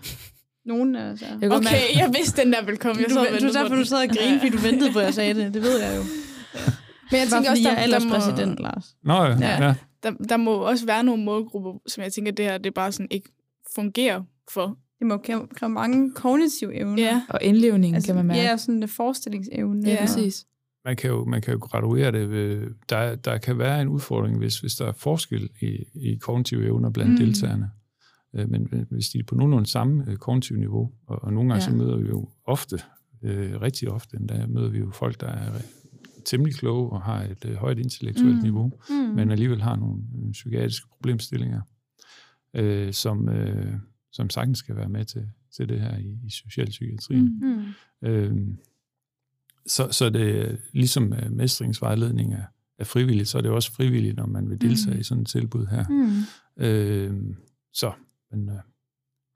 Nogen er altså... Jeg kan godt Okay, jeg vidste, den der ville komme. Jeg Du, du, ventede derfor, du sad og grinede, fordi du ventede på, at jeg sagde det. Det ved jeg jo. Men jeg Bare tænker også, jeg er der, der, må, alderspræsident, Lars. Nå ja, Ja. ja. der, der må også være nogle målgrupper, som jeg tænker, det her det bare sådan ikke fungerer for. Det må kræve mange kognitive evner. Ja. Og indlevningen altså, kan man mærke. Ja, sådan en forestillingsevne. ja præcis. Man kan jo, man kan jo graduere det. Ved, der, der kan være en udfordring, hvis, hvis der er forskel i, i kognitive evner blandt Mm. deltagerne. Øh, Men hvis de er på nogenlunde samme øh, kognitive niveau, og, og nogle gange Ja. så møder vi jo ofte, øh, rigtig ofte endda, møder vi jo folk, der er temmelig kloge og har et øh, højt intellektuelt mm. niveau, Mm. men alligevel har nogle øh, psykiatriske problemstillinger, øh, som, øh, som sagtens skal være med til, til det her i, i socialpsykiatrien. Mm. Mm. Øh, så, så det er ligesom øh, mestringsvejledning er, er frivilligt, så er det også frivilligt, når man vil deltage Mm. i sådan et tilbud her. Mm. Øh, så, men øh,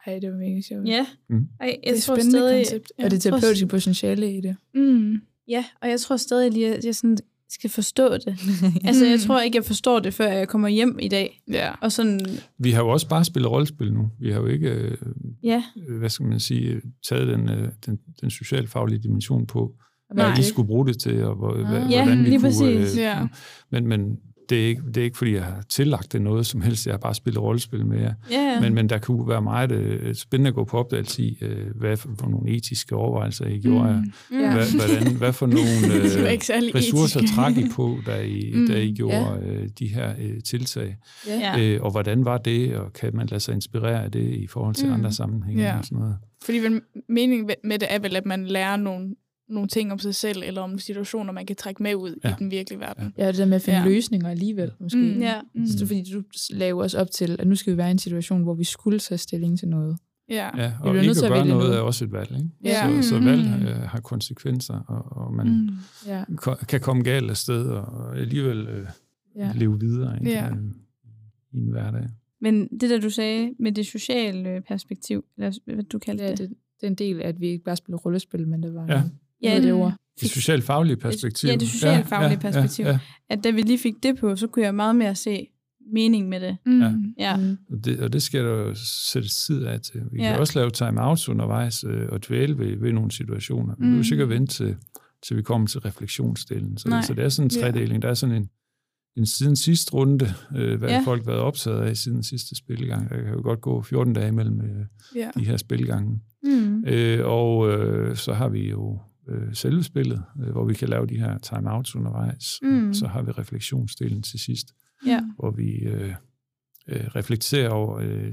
Ej, det var mega sjovt. Ja. Mm. Ej, jeg Det er et spændende stadig, koncept. Og det terapeutiske potentiale i det. Mm. Ja, og jeg tror stadig lige, at jeg sådan skal forstå det. (laughs) altså, jeg Mm. tror ikke, jeg forstår det, før jeg kommer hjem i dag. Ja. Og sådan, vi har jo også bare spillet rollespil nu. Vi har jo ikke, øh, ja, hvad skal man sige, taget den, øh, den, den socialfaglige dimension på, hvad Nej. I skulle bruge det til, og hvor, Ah. hvad, Ja, hvordan vi lige kunne... præcis. Ja. Men, men det, er ikke, det er ikke, fordi jeg har tillagt det noget som helst. Jeg har bare spillet rollespil med jer. ja. Men, men der kunne være meget øh, spændende at gå på opdagelse i, øh, hvad for, for nogle etiske overvejelser I gjorde. Mm. Mm. Ja. Hvad, hvordan, hvad for nogle (laughs) særlig ressourcer etisk. træk I på, da I, Mm, da I gjorde ja. øh, de her øh, tiltag? Ja. Øh, og hvordan var det, og kan man lade sig inspirere af det i forhold til Mm. andre sammenhænge Ja. og sådan noget? Fordi vel, meningen med det er vel, at man lærer nogle, nogle ting om sig selv, eller om situationer, man kan trække med ud ja. i den virkelige verden. Ja, det der med at finde Ja. løsninger alligevel, måske. Mm. Mm. Ja. Mm. Så det er fordi, du laver os op til, at nu skal vi være i en situation, hvor vi skulle tage stilling til noget. Ja. Ja, og nødt ikke til at gøre noget noget. er også et valg. Ikke? Ja. Så, så Mm. valg øh, har konsekvenser, og, og man Mm. Ja. ko- kan komme galt af sted, og alligevel øh, ja. leve videre ikke? Ja. Øh, i en hverdag. Men det der, du sagde med det sociale perspektiv, eller hvad du kaldte Ja, det. det, det er en del af, at vi ikke bare spiller rollespil, men det var Ja. Ja, noget af det ord. Det socialfaglige perspektiv. Ja, det socialfaglige perspektiv. Ja, ja. At da vi lige fik det på, så kunne jeg meget mere se mening med det. Mm. Ja. Ja. Mm. Og det, og det skal der jo sættes tid af til. Vi Ja. kan også lave time-outs undervejs øh, og dvæle ved, ved nogle situationer. Men Mm. du er sikkert vente til, til vi kommer til refleksionsdelen. Så, Nej. så det er sådan en Ja. tredeling. Der er sådan en, en siden sidste runde, øh, hvad Ja. ja. folk har været optaget af siden sidste spilgang. Der kan jo godt gå 14 dage mellem øh, Ja. de her spilgange. Mm. Øh, og øh, så har vi jo øh, selve spillet, øh, hvor vi kan lave de her time-outs undervejs. Mm. Så har vi refleksionsdelen til sidst, Ja. hvor vi øh, øh, reflekterer over øh,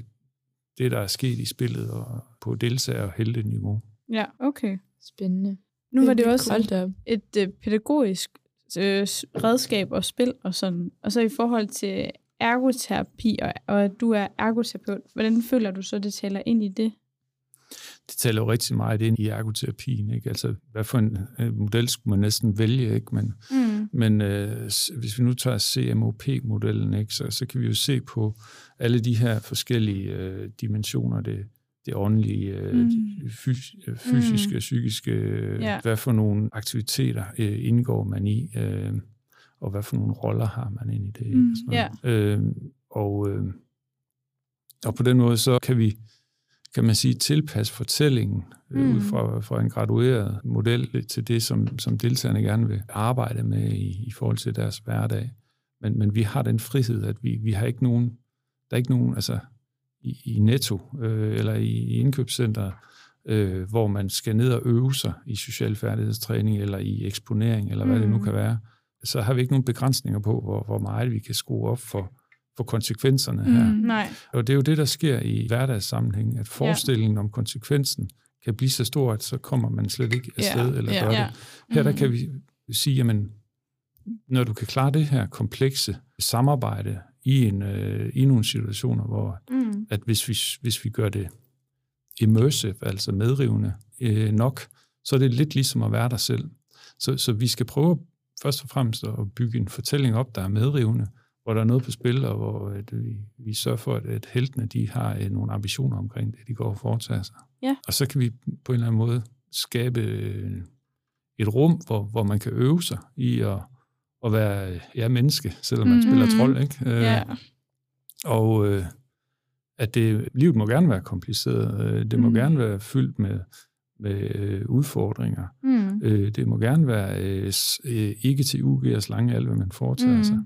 det, der er sket i spillet, og på deltager- og helteniveau. ja, okay. Spændende. Nu var det vildt også op. et øh, pædagogisk øh, redskab og spil og sådan. Og så i forhold til ergoterapi, og, og at du er ergoterapeut, hvordan føler du så, det taler ind i det? Det taler jo rigtig meget ind i ergoterapien. Ikke? Altså, hvad for en øh, model skulle man næsten vælge? Ikke? Men, mm. men øh, hvis vi nu tager CMOP-modellen, ikke? Så, så kan vi jo se på alle de her forskellige øh, dimensioner. Det, det åndelige, øh, mm. fys- øh, fysiske, mm. psykiske, yeah. hvad for nogle aktiviteter øh, indgår man i, øh, og hvad for nogle roller har man ind i det. Mm. Yeah. Øh, og, øh, og på den måde så kan vi, kan man sige, tilpasse fortællingen øh, mm. ud fra, fra en gradueret model til det, som, som deltagerne gerne vil arbejde med i, i forhold til deres hverdag. Men, men vi har den frihed, at vi, vi har ikke nogen, der er ikke nogen, altså i, i Netto øh, eller i, i indkøbscenter, øh, hvor man skal ned og øve sig i social færdighedstræning eller i eksponering, eller hvad mm. det nu mm. kan være, så har vi ikke nogen begrænsninger på, hvor, hvor meget vi kan skrue op for, for konsekvenserne her. Mm, nej. Og det er jo det, der sker i hverdagssammenhæng, at forestillingen ja. om konsekvensen kan blive så stor, at så kommer man slet ikke afsted ja. eller gør ja. det. Her der mm. kan vi sige, jamen, når du kan klare det her komplekse samarbejde i, en, øh, i nogle situationer, hvor mm. at hvis vi, hvis vi gør det immersive, altså medrivende øh, nok, så er det lidt ligesom at være der selv. Så, så vi skal prøve først og fremmest at bygge en fortælling op, der er medrivende, hvor der er noget på spil, og hvor at vi, vi sørger for, at, at heltene de har øh, nogle ambitioner omkring det, de går og foretager sig. Ja. Og så kan vi på en eller anden måde skabe øh, et rum, hvor, hvor man kan øve sig i at at være ja, menneske, selvom man mm-hmm. spiller trold. Ikke? Øh, ja. Og øh, at det, livet må gerne være kompliceret. Øh, det må mm. gerne være fyldt med, med øh, udfordringer. Mm. Øh, det må gerne være øh, øh ikke til UG's lange alt, hvad man foretager mm. sig.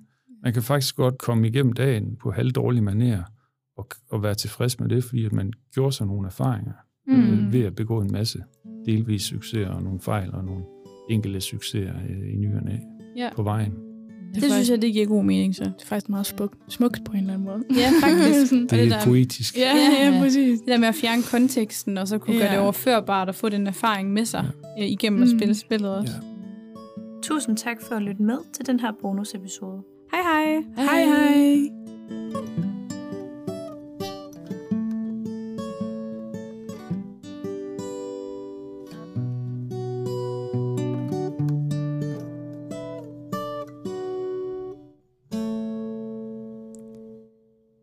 Man kan faktisk godt komme igennem dagen på halvdårlige manerer og, og være tilfreds med det, fordi at man gjorde sig nogle erfaringer mm. øh, ved at begå en masse delvis succeser og nogle fejl og nogle enkelte succeser øh, i nyerne ja. på vejen. Det, det synes jeg, det giver god mening, så det er faktisk meget smuk, smukt på en eller anden måde. Ja, faktisk. det, (laughs) det er der, poetisk. Ja, ja, ja, præcis. Det der med at fjerne konteksten, og så kunne ja. gøre det overførbart og få den erfaring med sig ja. igennem at spille mm. spillet også. Ja. Tusind tak for at lytte med til den her bonusepisode. Hej hej. Hej hej. hej.